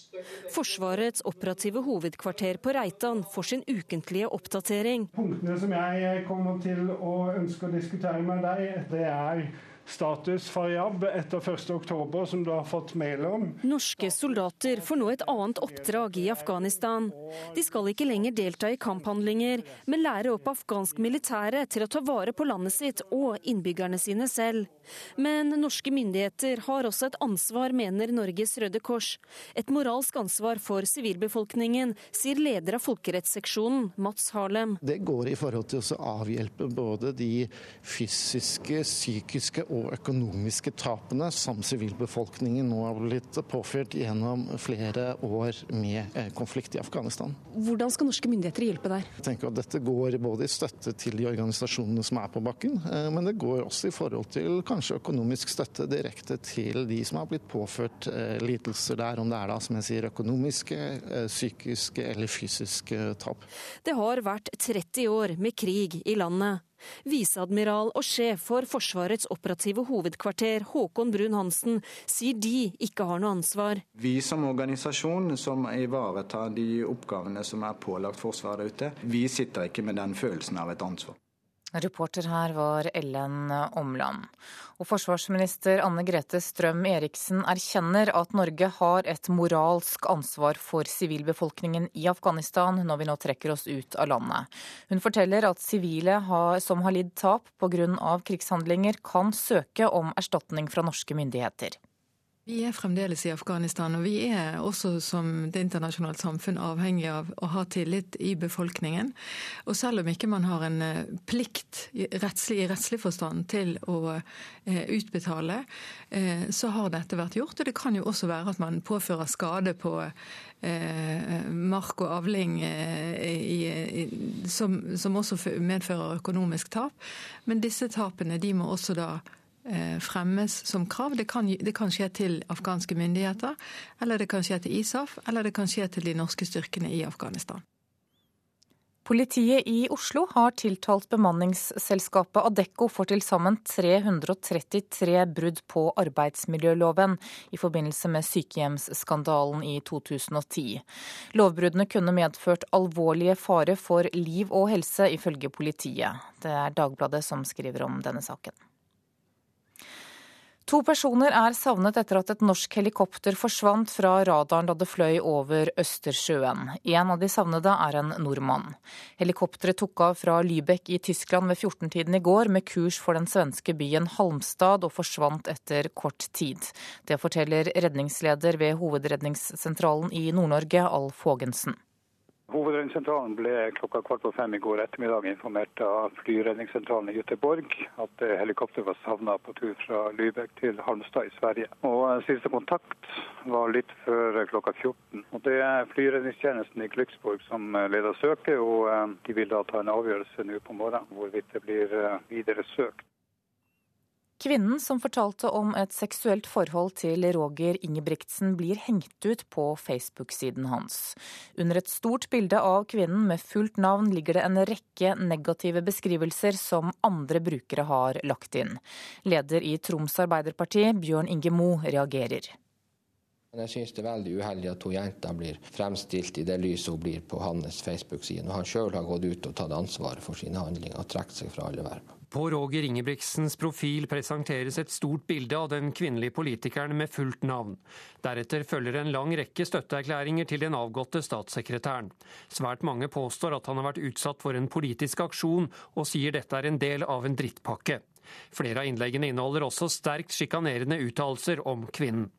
Forsvarets operative hovedkvarter på Reitan får sin ukentlige oppdatering. Punktene som jeg kommer til å ønske å diskutere med deg, det er status Faryab etter 1.10, som du har fått mail om. Norske soldater får nå et annet oppdrag i Afghanistan. De skal ikke lenger delta i kamphandlinger, men lære opp afghansk militære til å ta vare på landet sitt og innbyggerne sine selv. Men norske myndigheter har også et ansvar, mener Norges Røde Kors. Et moralsk ansvar for sivilbefolkningen, sier leder av folkerettsseksjonen, Mats Harlem. Det går i forhold til å avhjelpe både de fysiske, psykiske og økonomiske tapene som sivilbefolkningen nå har blitt påført gjennom flere år med eh, konflikt i Afghanistan. Hvordan skal norske myndigheter hjelpe der? Jeg tenker at Dette går både i støtte til de organisasjonene som er på bakken, eh, men det går også i forhold til kanskje økonomisk støtte direkte til de som har blitt påført eh, lidelser der, om det er da, som jeg sier, økonomiske, psykiske eller fysiske tap. Det har vært 30 år med krig i landet. Viseadmiral og sjef for Forsvarets operative hovedkvarter, Håkon Brun-Hansen, sier de ikke har noe ansvar. Vi som organisasjon som ivaretar de oppgavene som er pålagt Forsvaret ute, vi sitter ikke med den følelsen av et ansvar. Reporter her var Ellen Omland. Og forsvarsminister Anne Grete Strøm Eriksen erkjenner at Norge har et moralsk ansvar for sivilbefolkningen i Afghanistan når vi nå trekker oss ut av landet. Hun forteller at sivile som har lidd tap pga. krigshandlinger, kan søke om erstatning fra norske myndigheter. Vi er fremdeles i Afghanistan, og vi er også som det internasjonale samfunn avhengig av å ha tillit i befolkningen. Og selv om ikke man har en eh, plikt rettslig, i rettslig forstand til å eh, utbetale, eh, så har dette vært gjort. Og det kan jo også være at man påfører skade på mark og avling som, også medfører økonomisk tap. Men disse tapene de må også da fremmes som krav. Det kan, det kan, skje til afghanske myndigheter, eller det kan skje til ISAF, eller det kan skje til de norske styrkene i Afghanistan. Politiet i Oslo har tiltalt bemanningsselskapet Adecco for til sammen 333 brudd på arbeidsmiljøloven i forbindelse med sykehjemsskandalen i 2010. Lovbruddene kunne medført alvorlige fare for liv og helse, ifølge politiet. Det er Dagbladet som skriver om denne saken. To personer er savnet etter at et norsk helikopter forsvant fra radaren da det fløy over Østersjøen. En av de savnede er en nordmann. Helikopteret tok av fra Lübeck i Tyskland ved 14-tiden i går med kurs for den svenske byen Halmstad og forsvant etter kort tid. Det forteller redningsleder ved Hovedredningssentralen i Nord-Norge, Alf Haagensen. Hovedredningssentralen ble klokka kvart på fem i går ettermiddag informert av flyredningssentralen i Göteborg at eh, helikopteret var savna på tur fra Lübeck til Halmstad i Sverige. Og eh, Siste kontakt var litt før klokka 14. Og Det er flyredningstjenesten i Glücksborg som eh, leder søket, og de vil da ta en avgjørelse nå på morgenen hvorvidt det blir videre søkt. Kvinnen som fortalte om et seksuelt forhold til Roger Ingebrigtsen, blir hengt ut på Facebook-siden hans. Under et stort bilde av kvinnen med fullt navn ligger det en rekke negative beskrivelser som andre brukere har lagt inn. Leder i Troms Arbeiderparti, Bjørn Inge Mo, reagerer. Jeg synes det er veldig uheldig at hun jenta blir fremstilt i det lyset hun blir på hans Facebook-side, når han sjøl har gått ut og tatt ansvaret for sine handlinger og trukket seg fra alle verv. På Roger Ingebrigtsens profil presenteres et stort bilde av den kvinnelige politikeren med fullt navn. Deretter følger en lang rekke støtteerklæringer til den avgåtte statssekretæren. Svært mange påstår at han har vært utsatt for en politisk aksjon, og sier dette er en del av en drittpakke. Flere av innleggene inneholder også sterkt sjikanerende uttalelser om kvinnen.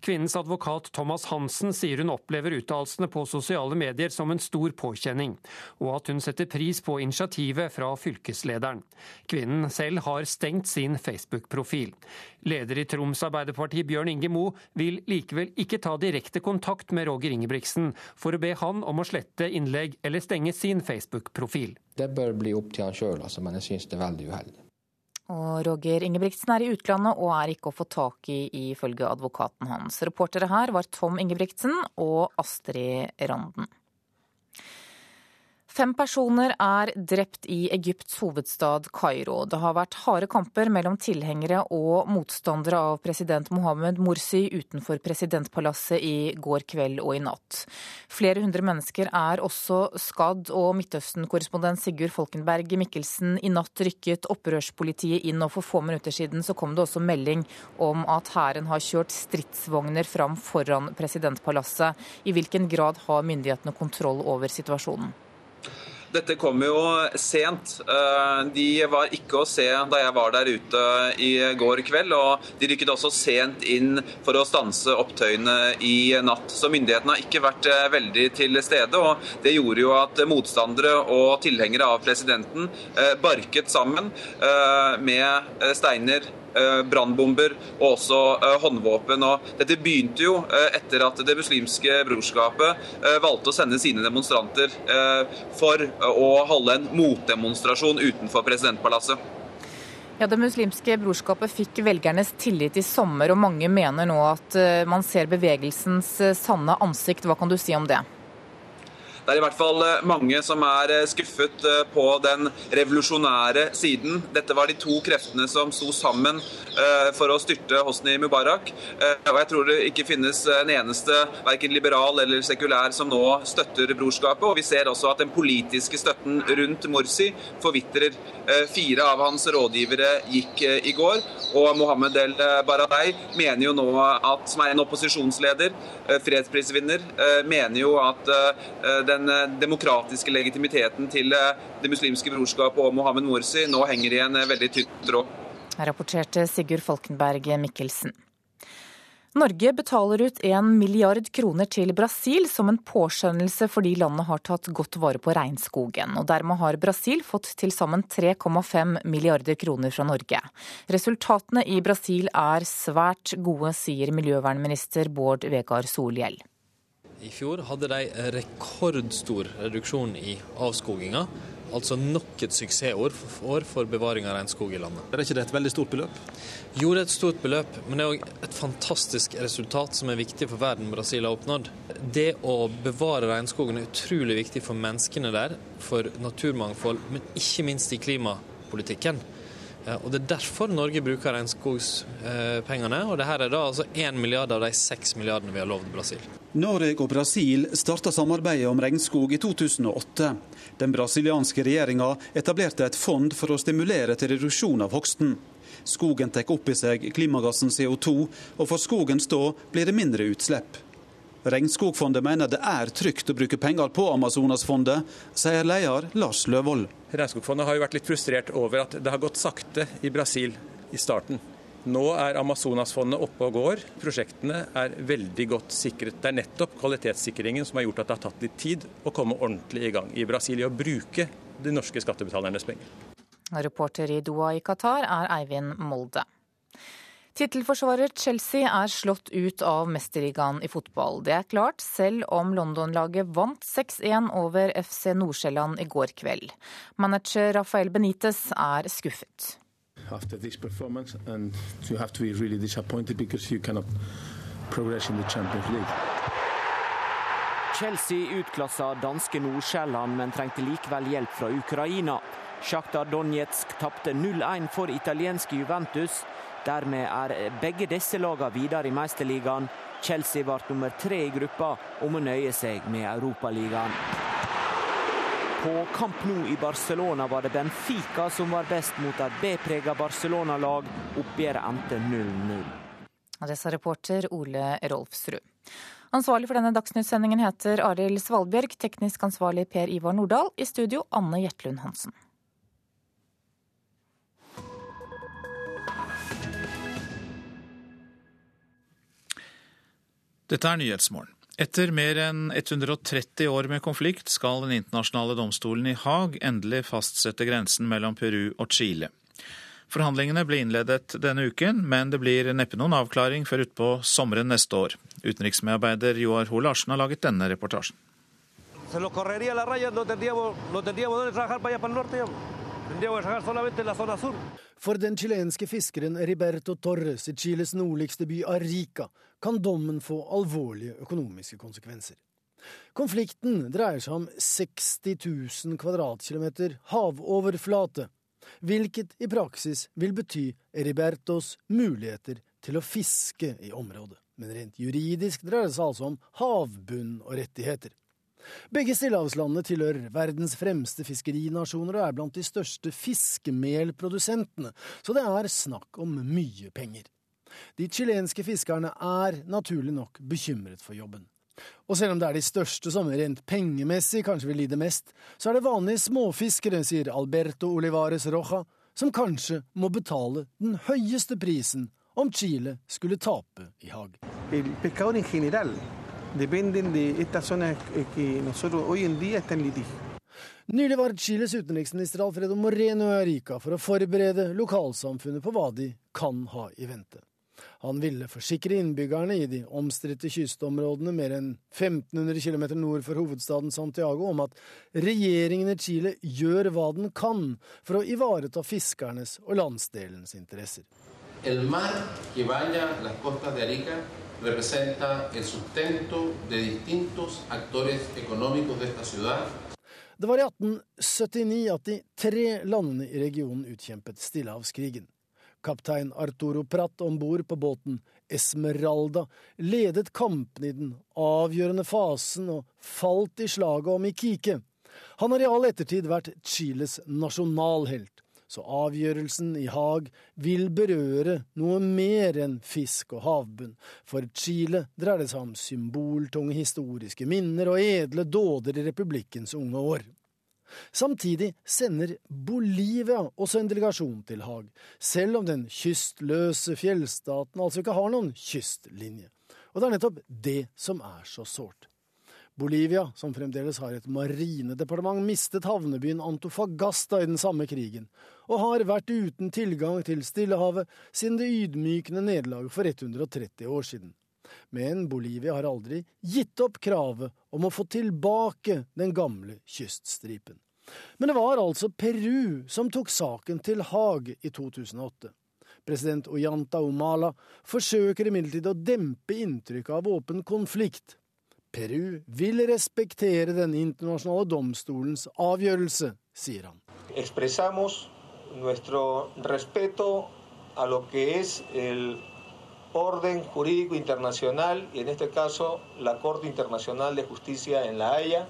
Kvinnens advokat Thomas Hansen sier hun opplever uttalelsene på sosiale medier som en stor påkjenning, og at hun setter pris på initiativet fra fylkeslederen. Kvinnen selv har stengt sin Facebook-profil. Leder i Troms Arbeiderparti Bjørn Inge Mo vil likevel ikke ta direkte kontakt med Roger Ingebrigtsen for å be han om å slette innlegg eller stenge sin Facebook-profil. Det bør bli opp til han sjøl, altså, men jeg syns det er veldig uheldig. Og Roger Ingebrigtsen er i utlandet og er ikke å få tak i, ifølge advokaten hans. Reportere her var Tom Ingebrigtsen og Astrid Randen. Fem personer er drept i Egypts hovedstad Kairo. Det har vært harde kamper mellom tilhengere og motstandere av president Mohammed Morsi utenfor presidentpalasset i går kveld og i natt. Flere hundre mennesker er også skadd, og Midtøsten-korrespondent Sigurd Folkenberg Mikkelsen, i natt rykket opprørspolitiet inn, og for få minutter siden så kom det også melding om at hæren har kjørt stridsvogner fram foran presidentpalasset. I hvilken grad har myndighetene kontroll over situasjonen? Dette kom jo sent. Eh, de var ikke å se da jeg var der ute i går kveld. Og de rykket også sent inn for å stanse opptøyene i natt. Så myndighetene har ikke vært eh, veldig til stede. Og det gjorde jo at motstandere og tilhengere av presidenten eh, barket sammen med steiner brannbomber og også eh, håndvåpen. Og dette begynte jo eh, etter at Det muslimske brorskapet valgte å sende sine demonstranter for å holde en motdemonstrasjon utenfor presidentpalasset. Ja, Det muslimske brorskapet fikk velgernes tillit i sommer, og mange mener nå at man ser bevegelsens sanne ansikt. Hva kan du si om det? Det er i hvert fall eh, mange som er eh, skuffet eh, på den revolusjonære siden. Dette var de to kreftene som sto sammen for å styrte Hosni Mubarak. Og jeg tror det ikke finnes en eneste verken liberal eller sekulær som nå støtter brorskapet. Og vi ser også at den politiske støtten rundt Morsi forvitrer. Fire av hans rådgivere gikk i går, og Mohammed El Baradei mener jo nå at, som er en opposisjonsleder, fredsprisvinner, mener jo at den den eh, demokratiske legitimiteten til eh, Det muslimske brorskapet og Mohammed Morsi nå henger i en eh, veldig tynn tråd. Rapporterte Sigurd Falkenberg Mikkelsen. Norge betaler ut en milliard kroner til Brasil som en påskjønnelse fordi landet har tatt godt vare på regnskogen. og Dermed har Brasil fått til sammen 3,5 milliarder kroner fra Norge. Resultatene i Brasil er svært gode, sier miljøvernminister Bård Vegar Solhjell. I fjor hadde de rekordstor reduksjon i avskoginga. Altså nok et suksessår for bevaring av regnskog i landet. Er ikke det et veldig stort beløp? Jo, det er et stort beløp, men det er òg et fantastisk resultat som er viktig for verden Brasil har oppnådd. Det å bevare regnskogen er utrolig viktig for menneskene der, for naturmangfold, men ikke minst i klimapolitikken. Og Det er derfor Norge bruker regnskogspengene. og Dette er da altså 1 milliard av de 6 milliardene vi har lovd Brasil. Norge og Brasil starta samarbeidet om regnskog i 2008. Den brasilianske regjeringa etablerte et fond for å stimulere til reduksjon av hogsten. Skogen tar opp i seg klimagassen CO2, og for skogens da blir det mindre utslipp. Regnskogfondet mener det er trygt å bruke penger på Amazonasfondet, sier leder Lars Løvold. Regnskogfondet har jo vært litt frustrert over at det har gått sakte i Brasil i starten. Nå er Amazonasfondet oppe og går. Prosjektene er veldig godt sikret. Det er nettopp kvalitetssikringen som har gjort at det har tatt litt tid å komme ordentlig i gang i Brasil i å bruke de norske skattebetalernes penger. Reporter i Doha i Qatar er Eivind Molde. Tittelforsvarer Chelsea er slått ut av mesterligaen i fotball. Det er klart, selv om London-laget vant 6-1 over FC Nordsjælland i går kveld. Manager Rafael Benitez er skuffet. after this performance, and you have to be really disappointed because you cannot progress in the Champions League. Chelsea utklassa danske Nordsjælland, men trengte likevel hjelp fra Ukraina. Sjakta Donetsk tapte 0-1 for italienske Juventus. Dermed er begge disse lagene videre i Meisterligaen. Chelsea ble nummer tre i gruppa og må nøye seg med Europaligaen. På kamp nå i Barcelona var det Benfica som var best mot et B-prega Barcelona-lag. Oppgjøret endte 0-0. Det sa reporter Ole Rolfsrud. Ansvarlig for denne dagsnytt heter Arild Svalbjørg, teknisk ansvarlig Per Ivar Nordahl. I studio Anne Jetlund Hansen. Dette er Nyhetsmorgen. Etter mer enn 130 år med konflikt skal den internasjonale domstolen i Haag endelig fastsette grensen mellom Peru og Chile. Forhandlingene ble innledet denne uken, men det blir neppe noen avklaring før utpå sommeren neste år. Utenriksmedarbeider Joar Ho Larsen har laget denne reportasjen. For den chilenske fiskeren Riberto Torres i Chiles nordligste by Arica kan dommen få alvorlige økonomiske konsekvenser. Konflikten dreier seg om 60 000 kvadratkilometer havoverflate, hvilket i praksis vil bety Ribertos muligheter til å fiske i området. Men rent juridisk dreier det seg altså om havbunn og rettigheter. Begge stillehavslandene tilhører verdens fremste fiskerinasjoner og er blant de største fiskemelprodusentene, så det er snakk om mye penger. De chilenske fiskerne er naturlig nok bekymret for jobben. Og selv om det er de største som rent pengemessig kanskje vil lide mest, så er det vanlige småfiskere, sier Alberto Olivares Roja, som kanskje må betale den høyeste prisen om Chile skulle tape i Haag. Dependen de esta zona que nosotros hoy en día está en litigio. Nylig var Chiles utenriksminister Alfredo Moreno i Arica for å forberede lokalsamfunnet på hva de kan ha i vente. Han ville forsikre innbyggerne i de omstridte kystområdene mer enn 1500 km nord for hovedstaden Santiago om at regjeringen i Chile gjør hva den kan for å ivareta fiskernes og landsdelens interesser. El mar que vaya las costas de Arica representa el sustento de distintos actores económicos de esta ciudad. Det var i 1879 at de tre landene i regionen utkjempet Stillehavskrigen. Kaptein Arturo Pratt om bord på båten Esmeralda ledet kampene i den avgjørende fasen og falt i slaget om Ikike. Han har i all ettertid vært Chiles nasjonalhelt så avgjørelsen i Haag vil berøre noe mer enn fisk og havbunn. For Chile dreier det seg om symboltunge historiske minner og edle dåder i republikkens unge år. Samtidig sender Bolivia også en delegasjon til Haag, selv om den kystløse fjellstaten altså ikke har noen kystlinje. Og det er nettopp det som er så sårt. Bolivia, som fremdeles har et marinedepartement, mistet havnebyen Antofagasta i den samme krigen, og har vært uten tilgang til Stillehavet siden det ydmykende nederlaget for 130 år siden. Men Bolivia har aldri gitt opp kravet om å få tilbake den gamle kyststripen. Men det var altså Peru som tok saken til Haag i 2008. President Ollanta Omala forsøker imidlertid å dempe inntrykket av åpen konflikt Peru vil respektere den internasjonale domstolens avgjørelse, sier han. Expresamos nuestro respeto a lo que es el orden jurídico internacional, y en este caso la Corte Internacional de Justicia en La Haya.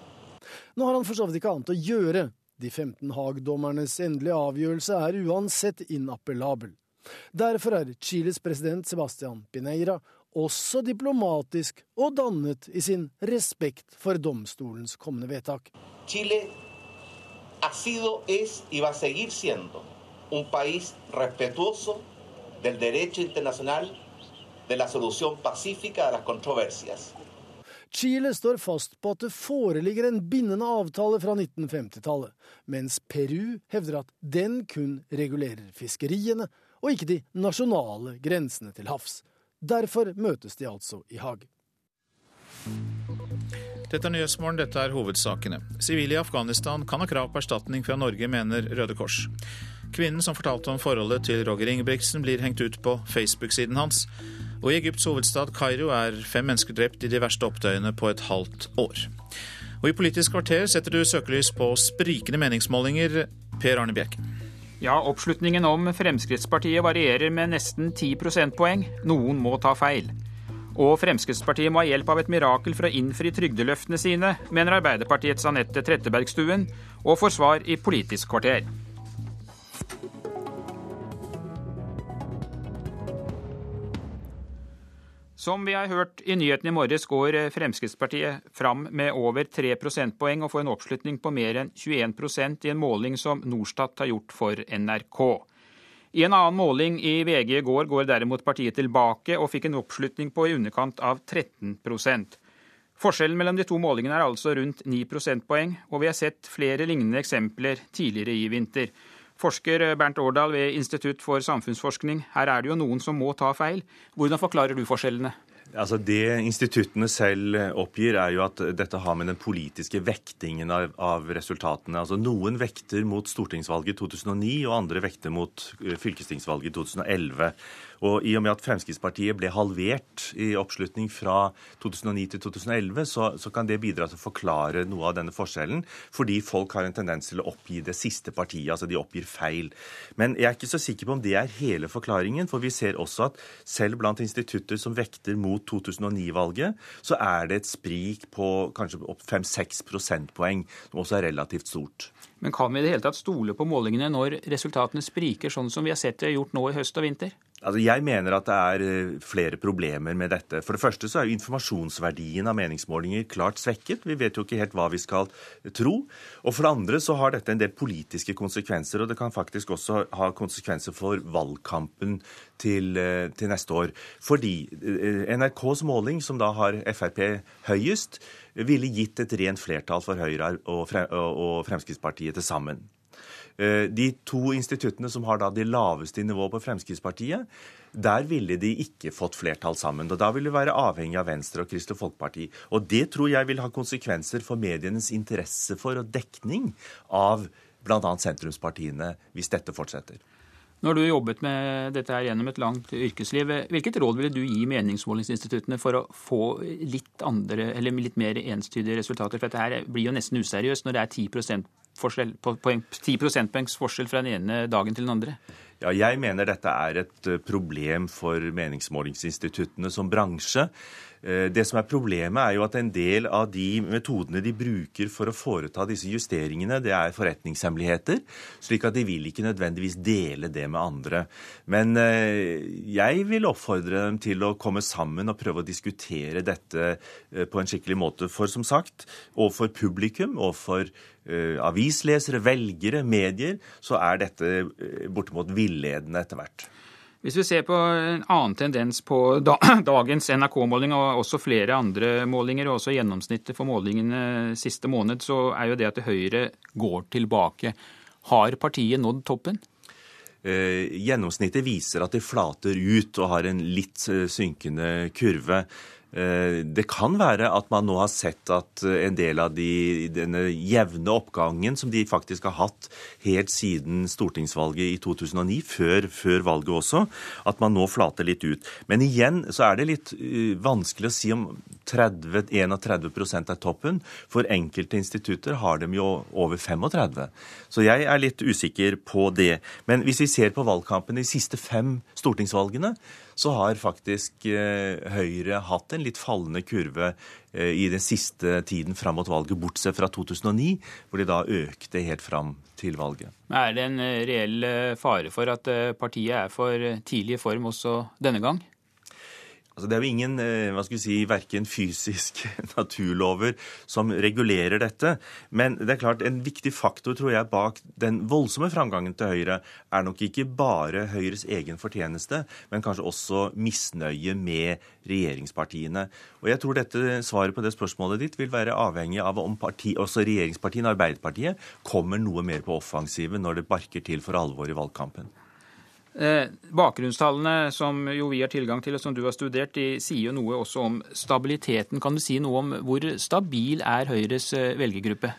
Nå har han for så vidt ikke annet å gjøre. De 15 Haag-dommernes endelige avgjørelse er uansett inappellabel. Derfor er Chiles president Sebastian Pineira også diplomatisk og dannet i sin respekt for domstolens kommende vedtak. Chile ha sido, es y va a seguir siendo un país respetuoso del derecho internacional, de la solución pacífica de las controversias. Chile står fast på at det foreligger en bindende avtale fra 1950-tallet, mens Peru hevder at den kun regulerer fiskeriene og ikke de nasjonale grensene til havs. Derfor møtes de altså i Haag. Dette er Nyhetsmorgen, dette er hovedsakene. Sivile i Afghanistan kan ha krav på erstatning fra Norge, mener Røde Kors. Kvinnen som fortalte om forholdet til Roger Ingebrigtsen, blir hengt ut på Facebook-siden hans. Og i Egypts hovedstad Kairo er fem mennesker drept i de verste opptøyene på et halvt år. Og i Politisk kvarter setter du søkelys på sprikende meningsmålinger. Per Arne Bjerke. Ja, oppslutningen om Fremskrittspartiet varierer med nesten 10 prosentpoeng. Noen må ta feil. Og Fremskrittspartiet må ha hjelp av et mirakel for å innfri trygdeløftene sine, mener Arbeiderpartiets Anette Trettebergstuen, og får svar i Politisk kvarter. Som vi har hørt i nyhetene i morges, går Fremskrittspartiet fram med over 3 prosentpoeng og får en oppslutning på mer enn 21% i en måling som Norstat har gjort for NRK. I en annen måling i VG i går går derimot partiet tilbake og fikk en oppslutning på i underkant av 13% Forskjellen mellom de to målingene er altså rundt 9 prosentpoeng, og vi har sett flere lignende eksempler tidligere i vinter. Forsker Bernt Årdal ved Institutt for samfunnsforskning, her er det jo noen som må ta feil. Hvordan forklarer du forskjellene? Altså Det instituttene selv oppgir, er jo at dette har med den politiske vektingen av, av, resultatene. Altså Noen vekter mot stortingsvalget i 2009, og andre vekter mot eh, fylkestingsvalget i 2011. Og i og med at Fremskrittspartiet ble halvert i oppslutning fra 2009 til 2011, så, så, kan det bidra til å forklare noe av denne forskjellen, fordi folk har en tendens til å oppgi det siste partiet, altså de oppgir feil. Men jeg er ikke så sikker på om det er hele forklaringen, for vi ser også at selv blant institutter som vekter mot 2009-valget, så er det et sprik på kanskje opp 5-6 prosentpoeng, som også er relativt stort. Men kan vi i det hele tatt stole på målingene når resultatene spriker sånn som vi har sett det gjort nå i høst og vinter? Altså, jeg mener at det er eh, flere problemer med dette. For det første så er jo informasjonsverdien av meningsmålinger klart svekket. Vi vet jo ikke helt hva vi skal tro. Og for det andre så har dette en del politiske konsekvenser, og det kan faktisk også ha konsekvenser for valgkampen til, eh, til neste år. Fordi eh, NRKs måling, som da har Frp høyest, ville gitt et rent flertall for Høyre og Fremskrittspartiet til sammen. Eh, de to instituttene som har da det laveste nivåene på Fremskrittspartiet, der ville de ikke fått flertall sammen. og Da ville de være avhengig av Venstre og Kristelig Folkeparti. Og det tror jeg vil ha konsekvenser for medienes interesse for og dekning av bl.a. sentrumspartiene, hvis dette fortsetter. Nå har du jobbet med dette her gjennom et langt yrkesliv. Hvilket råd ville du gi meningsmålingsinstituttene for å få litt andre, litt mer enstydige resultater? For dette her blir jo nesten useriøst når det er 10 forskjell, poeng, 10 prosentpoengs forskjell fra den ene dagen til den andre. Ja, jeg mener dette er et problem for meningsmålingsinstituttene som bransje. Eh, det som er Problemet er jo at en del av de metodene de bruker for å foreta disse justeringene, det er forretningshemmeligheter, slik at de vil ikke nødvendigvis dele det med andre. Men eh, jeg vil oppfordre dem til å komme sammen og prøve å diskutere dette eh, på en skikkelig måte. For som sagt, overfor publikum, overfor avislesere, velgere, medier, så er dette bortimot villedende etter hvert. Hvis vi ser på en annen tendens på dagens NRK-måling og også flere andre målinger, og også gjennomsnittet for målingene siste måned, så er jo det at Høyre går tilbake. Har partiet nådd toppen? Eh, gjennomsnittet viser at det flater ut og har en litt eh, synkende kurve. Eh, det kan være at man nå har sett at eh, en del av de, denne jevne oppgangen som de faktisk har hatt helt siden stortingsvalget i 2009, før, før, valget også, at man nå flater litt ut. Men igjen så er det litt uh, vanskelig å si om 30, 31 er toppen. For enkelte institutter har dem jo over 35. Så jeg er litt usikker på det. Men hvis vi ser på valgkampen de siste fem stortingsvalgene, så har faktisk eh, Høyre hatt en litt fallende kurve eh, i den siste tiden fram mot valget, bortsett fra 2009, hvor de da økte helt fram til valget. Er det en eh, reell fare for at partiet er for tidlig i form også denne gang? Altså, det er jo ingen eh, hva skal vi si, verken fysiske naturlover som regulerer dette. Men det er klart en viktig faktor tror jeg, bak den voldsomme framgangen til Høyre er nok ikke bare Høyres egen fortjeneste, men kanskje også misnøye med regjeringspartiene. Og jeg tror dette svaret på det spørsmålet ditt vil være avhengig av om parti, også regjeringspartiene, Arbeiderpartiet, kommer noe mer på offensiven når det barker til for alvor i valgkampen. Eh, bakgrunnstallene som jo vi har tilgang til, og som du har studert, de sier jo noe også om stabiliteten. Kan du si noe om hvor stabil er Høyres eh, velgergruppe?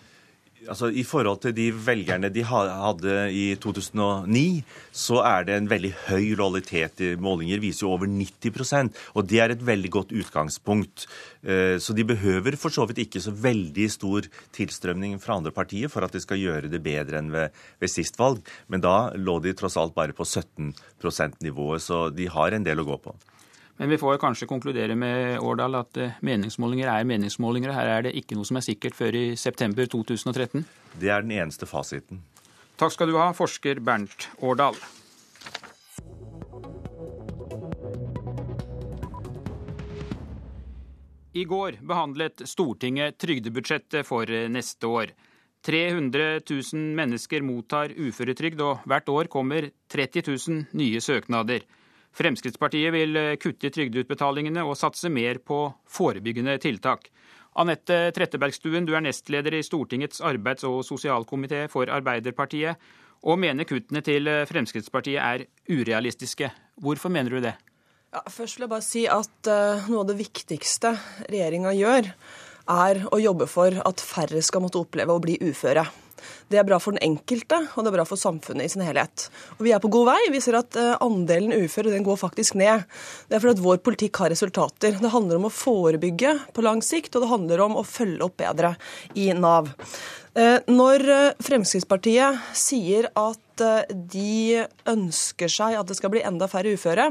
Altså, I forhold til de velgerne de hadde i 2009, så er det en veldig høy lojalitet. Målinger viser jo over 90% og det er et veldig godt utgangspunkt. Eh, så de behøver for så vidt ikke så veldig stor tilstrømning fra andre partier for at de skal gjøre det bedre enn ved, ved sist valg. Men da lå de tross alt bare på 17 %-nivået, så de har en del å gå på. Men vi får kanskje konkludere med Årdal at eh, meningsmålinger er meningsmålinger. Her er det ikke noe som er sikkert før i september 2013. Det er den eneste fasiten. Takk skal du ha, forsker Bernt Årdal. I går behandlet Stortinget trygdebudsjettet for neste år. 300 000 mennesker mottar uføretrygd, og hvert år kommer 30 000 nye søknader. Fremskrittspartiet vil eh, kutte i trygdeutbetalingene og satse mer på forebyggende tiltak. Anette Trettebergstuen, du er nestleder i Stortingets arbeids- og sosialkomité for Arbeiderpartiet, og mener kuttene til eh, Fremskrittspartiet er urealistiske. Hvorfor mener du det? Ja, først vil jeg bare si at uh, noe av det viktigste regjeringa gjør, er å jobbe for at færre skal måtte oppleve å bli uføre. Det er bra for den enkelte, og det er bra for samfunnet i sin helhet. Og Vi er på god vei. Vi ser at eh, andelen uføre den går faktisk ned. Det er fordi at vår politikk har resultater. Det handler om å forebygge på lang sikt, og det handler om å følge opp bedre i Nav. Eh, når eh, Fremskrittspartiet sier at de ønsker seg at det skal bli enda færre uføre,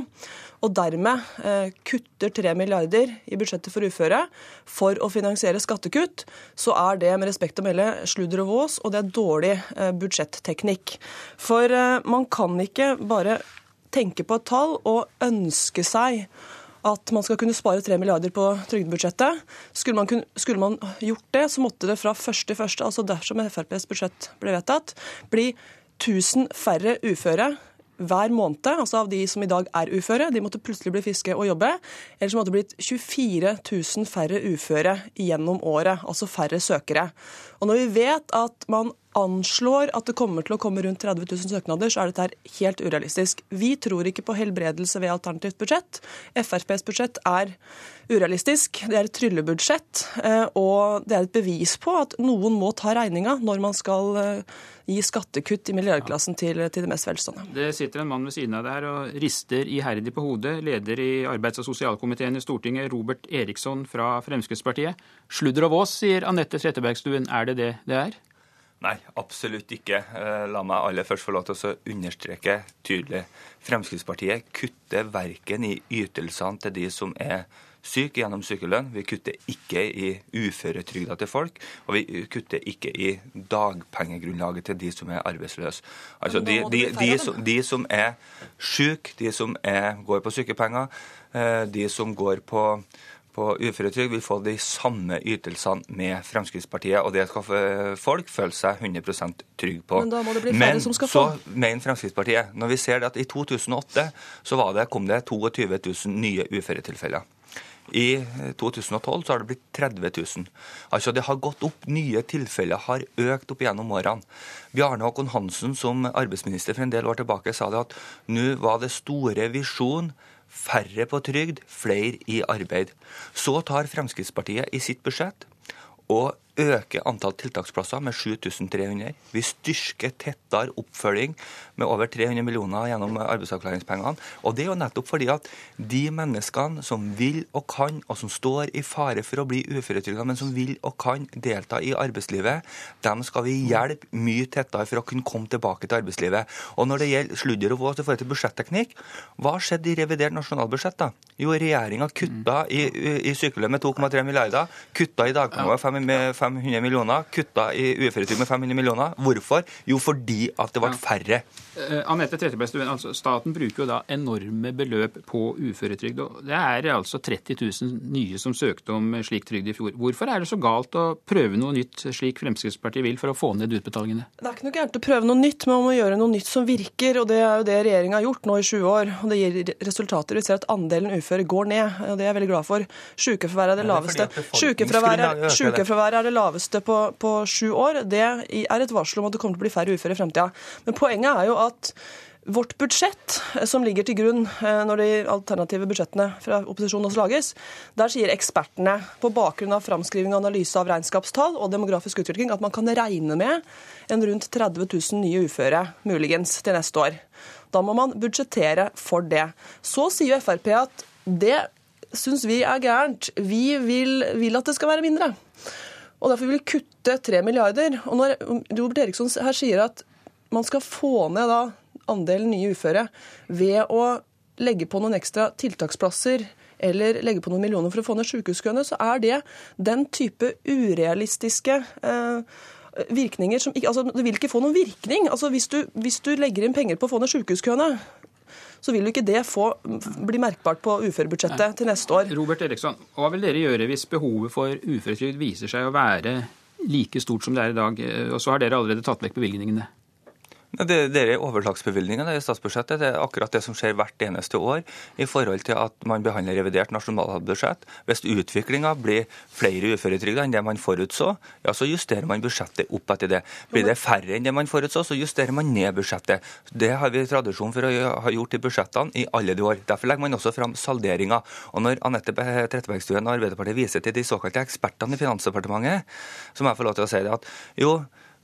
og dermed eh, kutter 3 milliarder i budsjettet for uføre for å finansiere skattekutt, så er det med respekt å melde sludder og vås, og det er dårlig eh, budsjetteknikk. For eh, man kan ikke bare tenke på et tall og ønske seg at man skal kunne spare 3 milliarder på trygdebudsjettet. Skulle skulle man gjort det, så måtte det fra første til første, altså dersom FrPs budsjett ble vedtatt, bli 1000 færre uføre hver måned, altså av de som i dag er uføre. De måtte plutselig bli friske og jobbe. Ellers måtte det blitt 24 000 færre uføre gjennom året, altså færre søkere. Og når vi vet at man anslår at det kommer til å komme rundt 30 000 søknader, så er dette helt urealistisk. Vi tror ikke på helbredelse ved alternativt budsjett. FrPs budsjett er urealistisk. Det er et tryllebudsjett, eh, og det er et bevis på at noen må ta regninga når man skal eh, gi skattekutt i milliardklassen til, til de mest velstående. Det sitter en mann ved siden av deg her og rister iherdig på hodet. Leder i arbeids- og sosialkomiteen i Stortinget, Robert Eriksson fra Fremskrittspartiet. Sludder og vås, sier Anette Trettebergstuen. Er det det det er? Nei, absolutt ikke. Eh, la meg aller først få lov til å understreke tydelig. Fremskrittspartiet kutter verken i ytelsene til de som er syke gjennom sykelønn. Vi kutter ikke i uføretrygda til folk, og vi kutter ikke i dagpengegrunnlaget til de som er arbeidsløse. Altså de, de, de, som, de som er syke, de som er, går på sykepenger, eh, de som går på på uføretrygd vil få de samme ytelsene med Fremskrittspartiet. Og det skal folk føle seg 100% trygge på. Men da må det bli Men, som skal få. så mener Fremskrittspartiet, når vi ser at i 2008 så det, kom det 22 000 nye uføretilfeller. I 2012 så har det blitt 30 000. Altså Det har gått opp. Nye tilfeller har økt opp gjennom årene. Bjarne Håkon Hansen som arbeidsminister for en del år tilbake sa det at nå var det store visjon færre på trygd, flere i arbeid. Så tar Fremskrittspartiet i sitt budsjett og øker antall tiltaksplasser med 7300. Vi styrker tettere oppfølging med over 300 millioner gjennom arbeidsavklaringspengene. Og det er jo nettopp fordi at de menneskene som vil og kan, og som står i fare for å bli uføretrygda, men som vil og kan delta i arbeidslivet, dem skal vi hjelpe mye tettere for å kunne komme tilbake til arbeidslivet. Og når det gjelder sludder og vås i forhold til budsjetteknikk, hva skjedde i revidert nasjonalbudsjett? da? Jo, regjeringa kutta i, i sykelønn med 2,3 milliarder, kutta i dagpenger med 5 500 millioner, kutta i uføretrygd med 500 millioner. Hvorfor? Jo, fordi at det ble færre. Uh, Anette Trettebergstuen, altså staten bruker jo da enorme beløp på uføretrygd. og Det er altså 30 000 nye som søkte om slik trygd i fjor. Hvorfor er det så galt å prøve noe nytt, slik Fremskrittspartiet vil, for å få ned utbetalingene? Det er ikke noe gærent å prøve noe nytt, men man må gjøre noe nytt som virker. og Det er jo det regjeringa har gjort nå i sju år. og Det gir resultater. Vi ser at andelen uføre går ned. og Det er jeg veldig glad for. Sykefraværet er det laveste. Sykefraværet er det laveste på, på sju år. Det er et varsel om at det kommer til å bli færre uføre i fremtida. Men poenget er jo at Vårt budsjett, eh, som ligger til grunn eh, når de alternative budsjettene fra opposisjonen også lages, der sier ekspertene på bakgrunn av framskriving og analyse av regnskapstall og demografisk utvikling at man kan regne med en rundt 30 000 nye uføre, muligens, til neste år. Da må man budsjettere for det. Så sier Frp at det syns vi er gærent. Vi vil, vil at det skal være mindre. Og derfor vil vi kutte 3 milliarder. Og når Robert Eriksson her sier at man skal få ned da andelen nye uføre ved å legge på noen ekstra tiltaksplasser eller legge på noen millioner for å få ned sykehuskøene, så er det den type urealistiske eh, virkninger som ikke, altså Det vil ikke få noen virkning. Altså hvis du, hvis du legger inn penger på å få ned sykehuskøene, så vil jo ikke det få, bli merkbart på uførebudsjettet til neste år. Robert Eriksson, hva vil dere gjøre hvis behovet for uføretrygd viser seg å være like stort som det er i dag, og så har dere allerede tatt vekk bevilgningene? Det, det er overslagsbevilgningene i statsbudsjettet. Det er akkurat det som skjer hvert eneste år i forhold til at man behandler revidert nasjonalbudsjett. Hvis utviklinga blir flere uføretrygda enn det man forutså, ja, så justerer man budsjettet opp etter det. Blir det færre enn det man forutså, så justerer man ned budsjettet. Det har vi tradisjon for å ha gjort i budsjettene i alle de år. Derfor legger man også fram salderinga. Og når Anette Trettebergstuen og Arbeiderpartiet viser til de såkalte ekspertene i Finansdepartementet, så må jeg få lov til å si det at jo,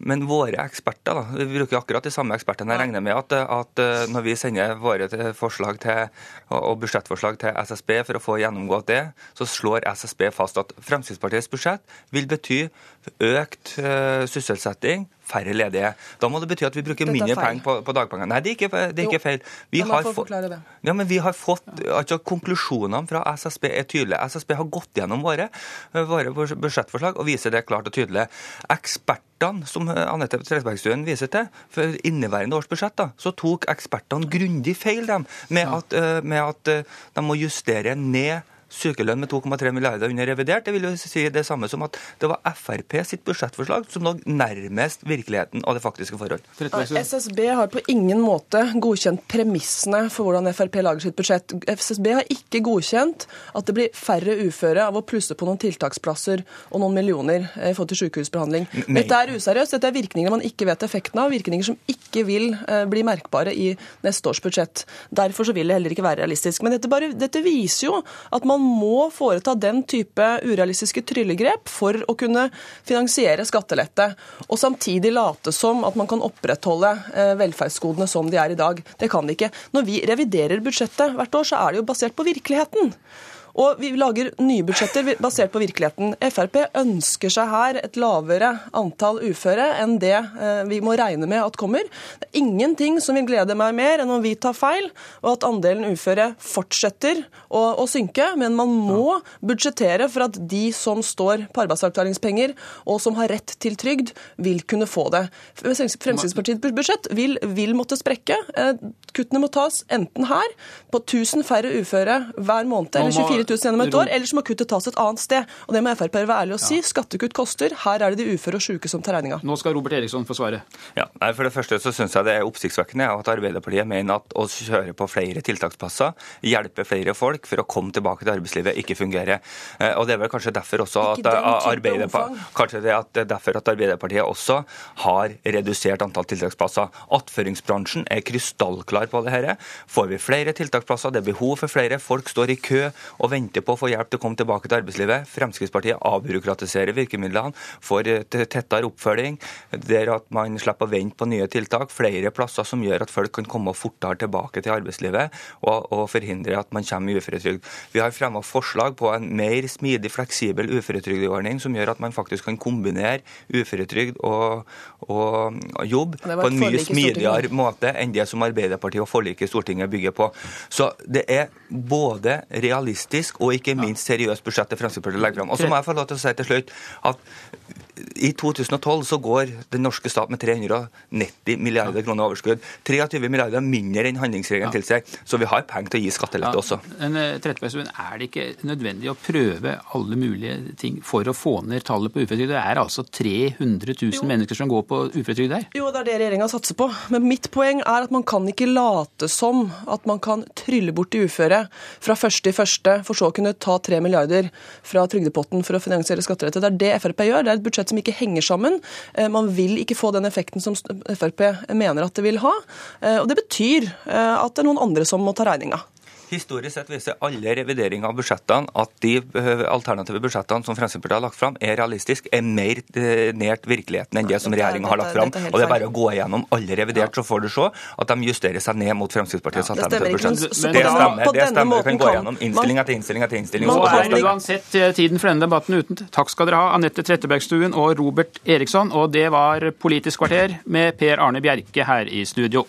men våre eksperter, da, vi bruker akkurat de samme ekspertene. Jeg regner med at, at eh, når vi sender våre forslag til, og budsjettforslag til SSB for å få gjennomgått det, så slår SSB fast at Fremskrittspartiets budsjett vil bety økt uh, sysselsetting, færre ledige. Da må det bety at vi bruker mindre penger på, på, dagpenger. Nei, det er ikke, det er ikke feil. Vi har, ja, men vi har fått, altså Konklusjonene fra SSB er tydelige. SSB har gått gjennom våre, våre budsjettforslag og viser det klart og tydelig. Ekspertene, som Anette Trettebergstuen viser til, for inneværende års budsjett, da, så tok ekspertene grundig feil dem, med at, eh, med at eh, de må justere ned sykelønn med 2,3 milliarder under revidert. Det vil jo si det samme som at det var Frp sitt budsjettforslag som lå nærmest virkeligheten og det faktiske forhold. SSB har på ingen måte godkjent premissene for hvordan Frp lager sitt budsjett. SSB har ikke godkjent at det blir færre uføre av å plusse på noen tiltaksplasser og noen millioner i forhold til sykehusbehandling. Dette er useriøst. Dette er virkninger man ikke vet effekten av, virkninger som ikke vil eh, bli merkbare i neste års budsjett. Derfor så vil det heller ikke være realistisk. Men dette, bare, dette viser jo at man må foreta den type urealistiske tryllegrep for å kunne finansiere skattelette, og samtidig late som at man kan opprettholde eh, velferdsgodene som de er i dag. Det kan de ikke. Når vi reviderer budsjettet hvert år, så er det jo basert på virkeligheten. Og vi lager nye budsjetter basert på virkeligheten. Frp ønsker seg her et lavere antall uføre enn det eh, vi må regne med at kommer. Det er ingenting som vil glede meg mer enn om vi tar feil, og at andelen uføre fortsetter å, å synke. Men man må budsjettere for at de som står på arbeidsavklaringspenger og som har rett til trygd, vil kunne få det. Fremskrittspartiets budsjett vil, vil måtte sprekke. Eh, kuttene må tas enten her, på 1000 færre uføre hver måned, eller 24 000 gjennom et år, eller så må kuttet tas et annet sted. Og det må Frp være ærlig å si. Skattekutt koster. Her er det de uføre og syke som tar regninga. Nå skal Robert Eriksson få svare. Ja, For det første så syns jeg det er oppsiktsvekkende at Arbeiderpartiet mener at å kjøre på flere tiltaksplasser, hjelpe flere folk for å komme tilbake til arbeidslivet, ikke fungerer. Eh, og det er vel kanskje derfor også at, Arbeiderpartiet, kanskje det er derfor at Arbeiderpartiet også har redusert antall tiltaksplasser. Attføringsbransjen er krystallklar på det her. Får vi flere tiltaksplasser, det er behov for flere, folk står i kø og venter på å få hjelp til å komme tilbake til arbeidslivet. Fremskrittspartiet avbyråkratiserer virkemidlene, får tettere oppfølging, der at man slipper å vente på nye tiltak, flere plasser som gjør at folk kan komme fortere tilbake til arbeidslivet og, og forhindre at man kommer i uføretrygd. Vi har fremma forslag på en mer smidig, fleksibel uføretrygdordning som gjør at man faktisk kan kombinere uføretrygd og, og, jobb på en mye smidigere måte enn det som Arbeiderpartiet og forliket i Stortinget bygger på. Så det er både realistisk realistisk og ikke minst seriøst budsjettet Fremskrittspartiet legger fram. Og så må jeg få lov til å si til slutt at i 2012 så går den norske stat med 390 milliarder kroner overskudd. 23 milliarder mindre enn handlingsregelen ja. tilsier. Så vi har penger til å gi skattelette ja. også. Men eh, Er det ikke nødvendig å prøve alle mulige ting for å få ned tallet på uføretrygd? Det er altså 300 000 jo. mennesker som går på uføretrygd her. Jo, det er det regjeringa satser på. Men mitt poeng er at man kan ikke late som at man kan trylle bort de uføre fra første i første, for så å kunne ta 3 milliarder fra trygdepotten for å finansiere skattelette. Det er det Frp gjør. Det er et et budsjett som ikke henger sammen. Man vil ikke få den effekten som Frp mener at det vil ha. Og det betyr at det er noen andre som må ta regninga. Historisk sett viser alle revideringer av budsjettene at de eh, alternative budsjettene som Fremskrittspartiet har lagt fram, er realistiske, er mer eh, nært virkeligheten enn det som regjeringa har lagt fram. Og Det er bare å gå igjennom alle revidert, så får du se at de justerer seg ned mot Fremskrittspartiets alternative budsjett. Det stemmer. det stemmer. Du kan gå gjennom innstilling etter innstilling etter innstilling. Nå er uansett eh, tiden for denne debatten uten. Takk skal dere ha, Anette Trettebergstuen og Robert Eriksson. Og det var Politisk kvarter med Per Arne Bjerke her i studio.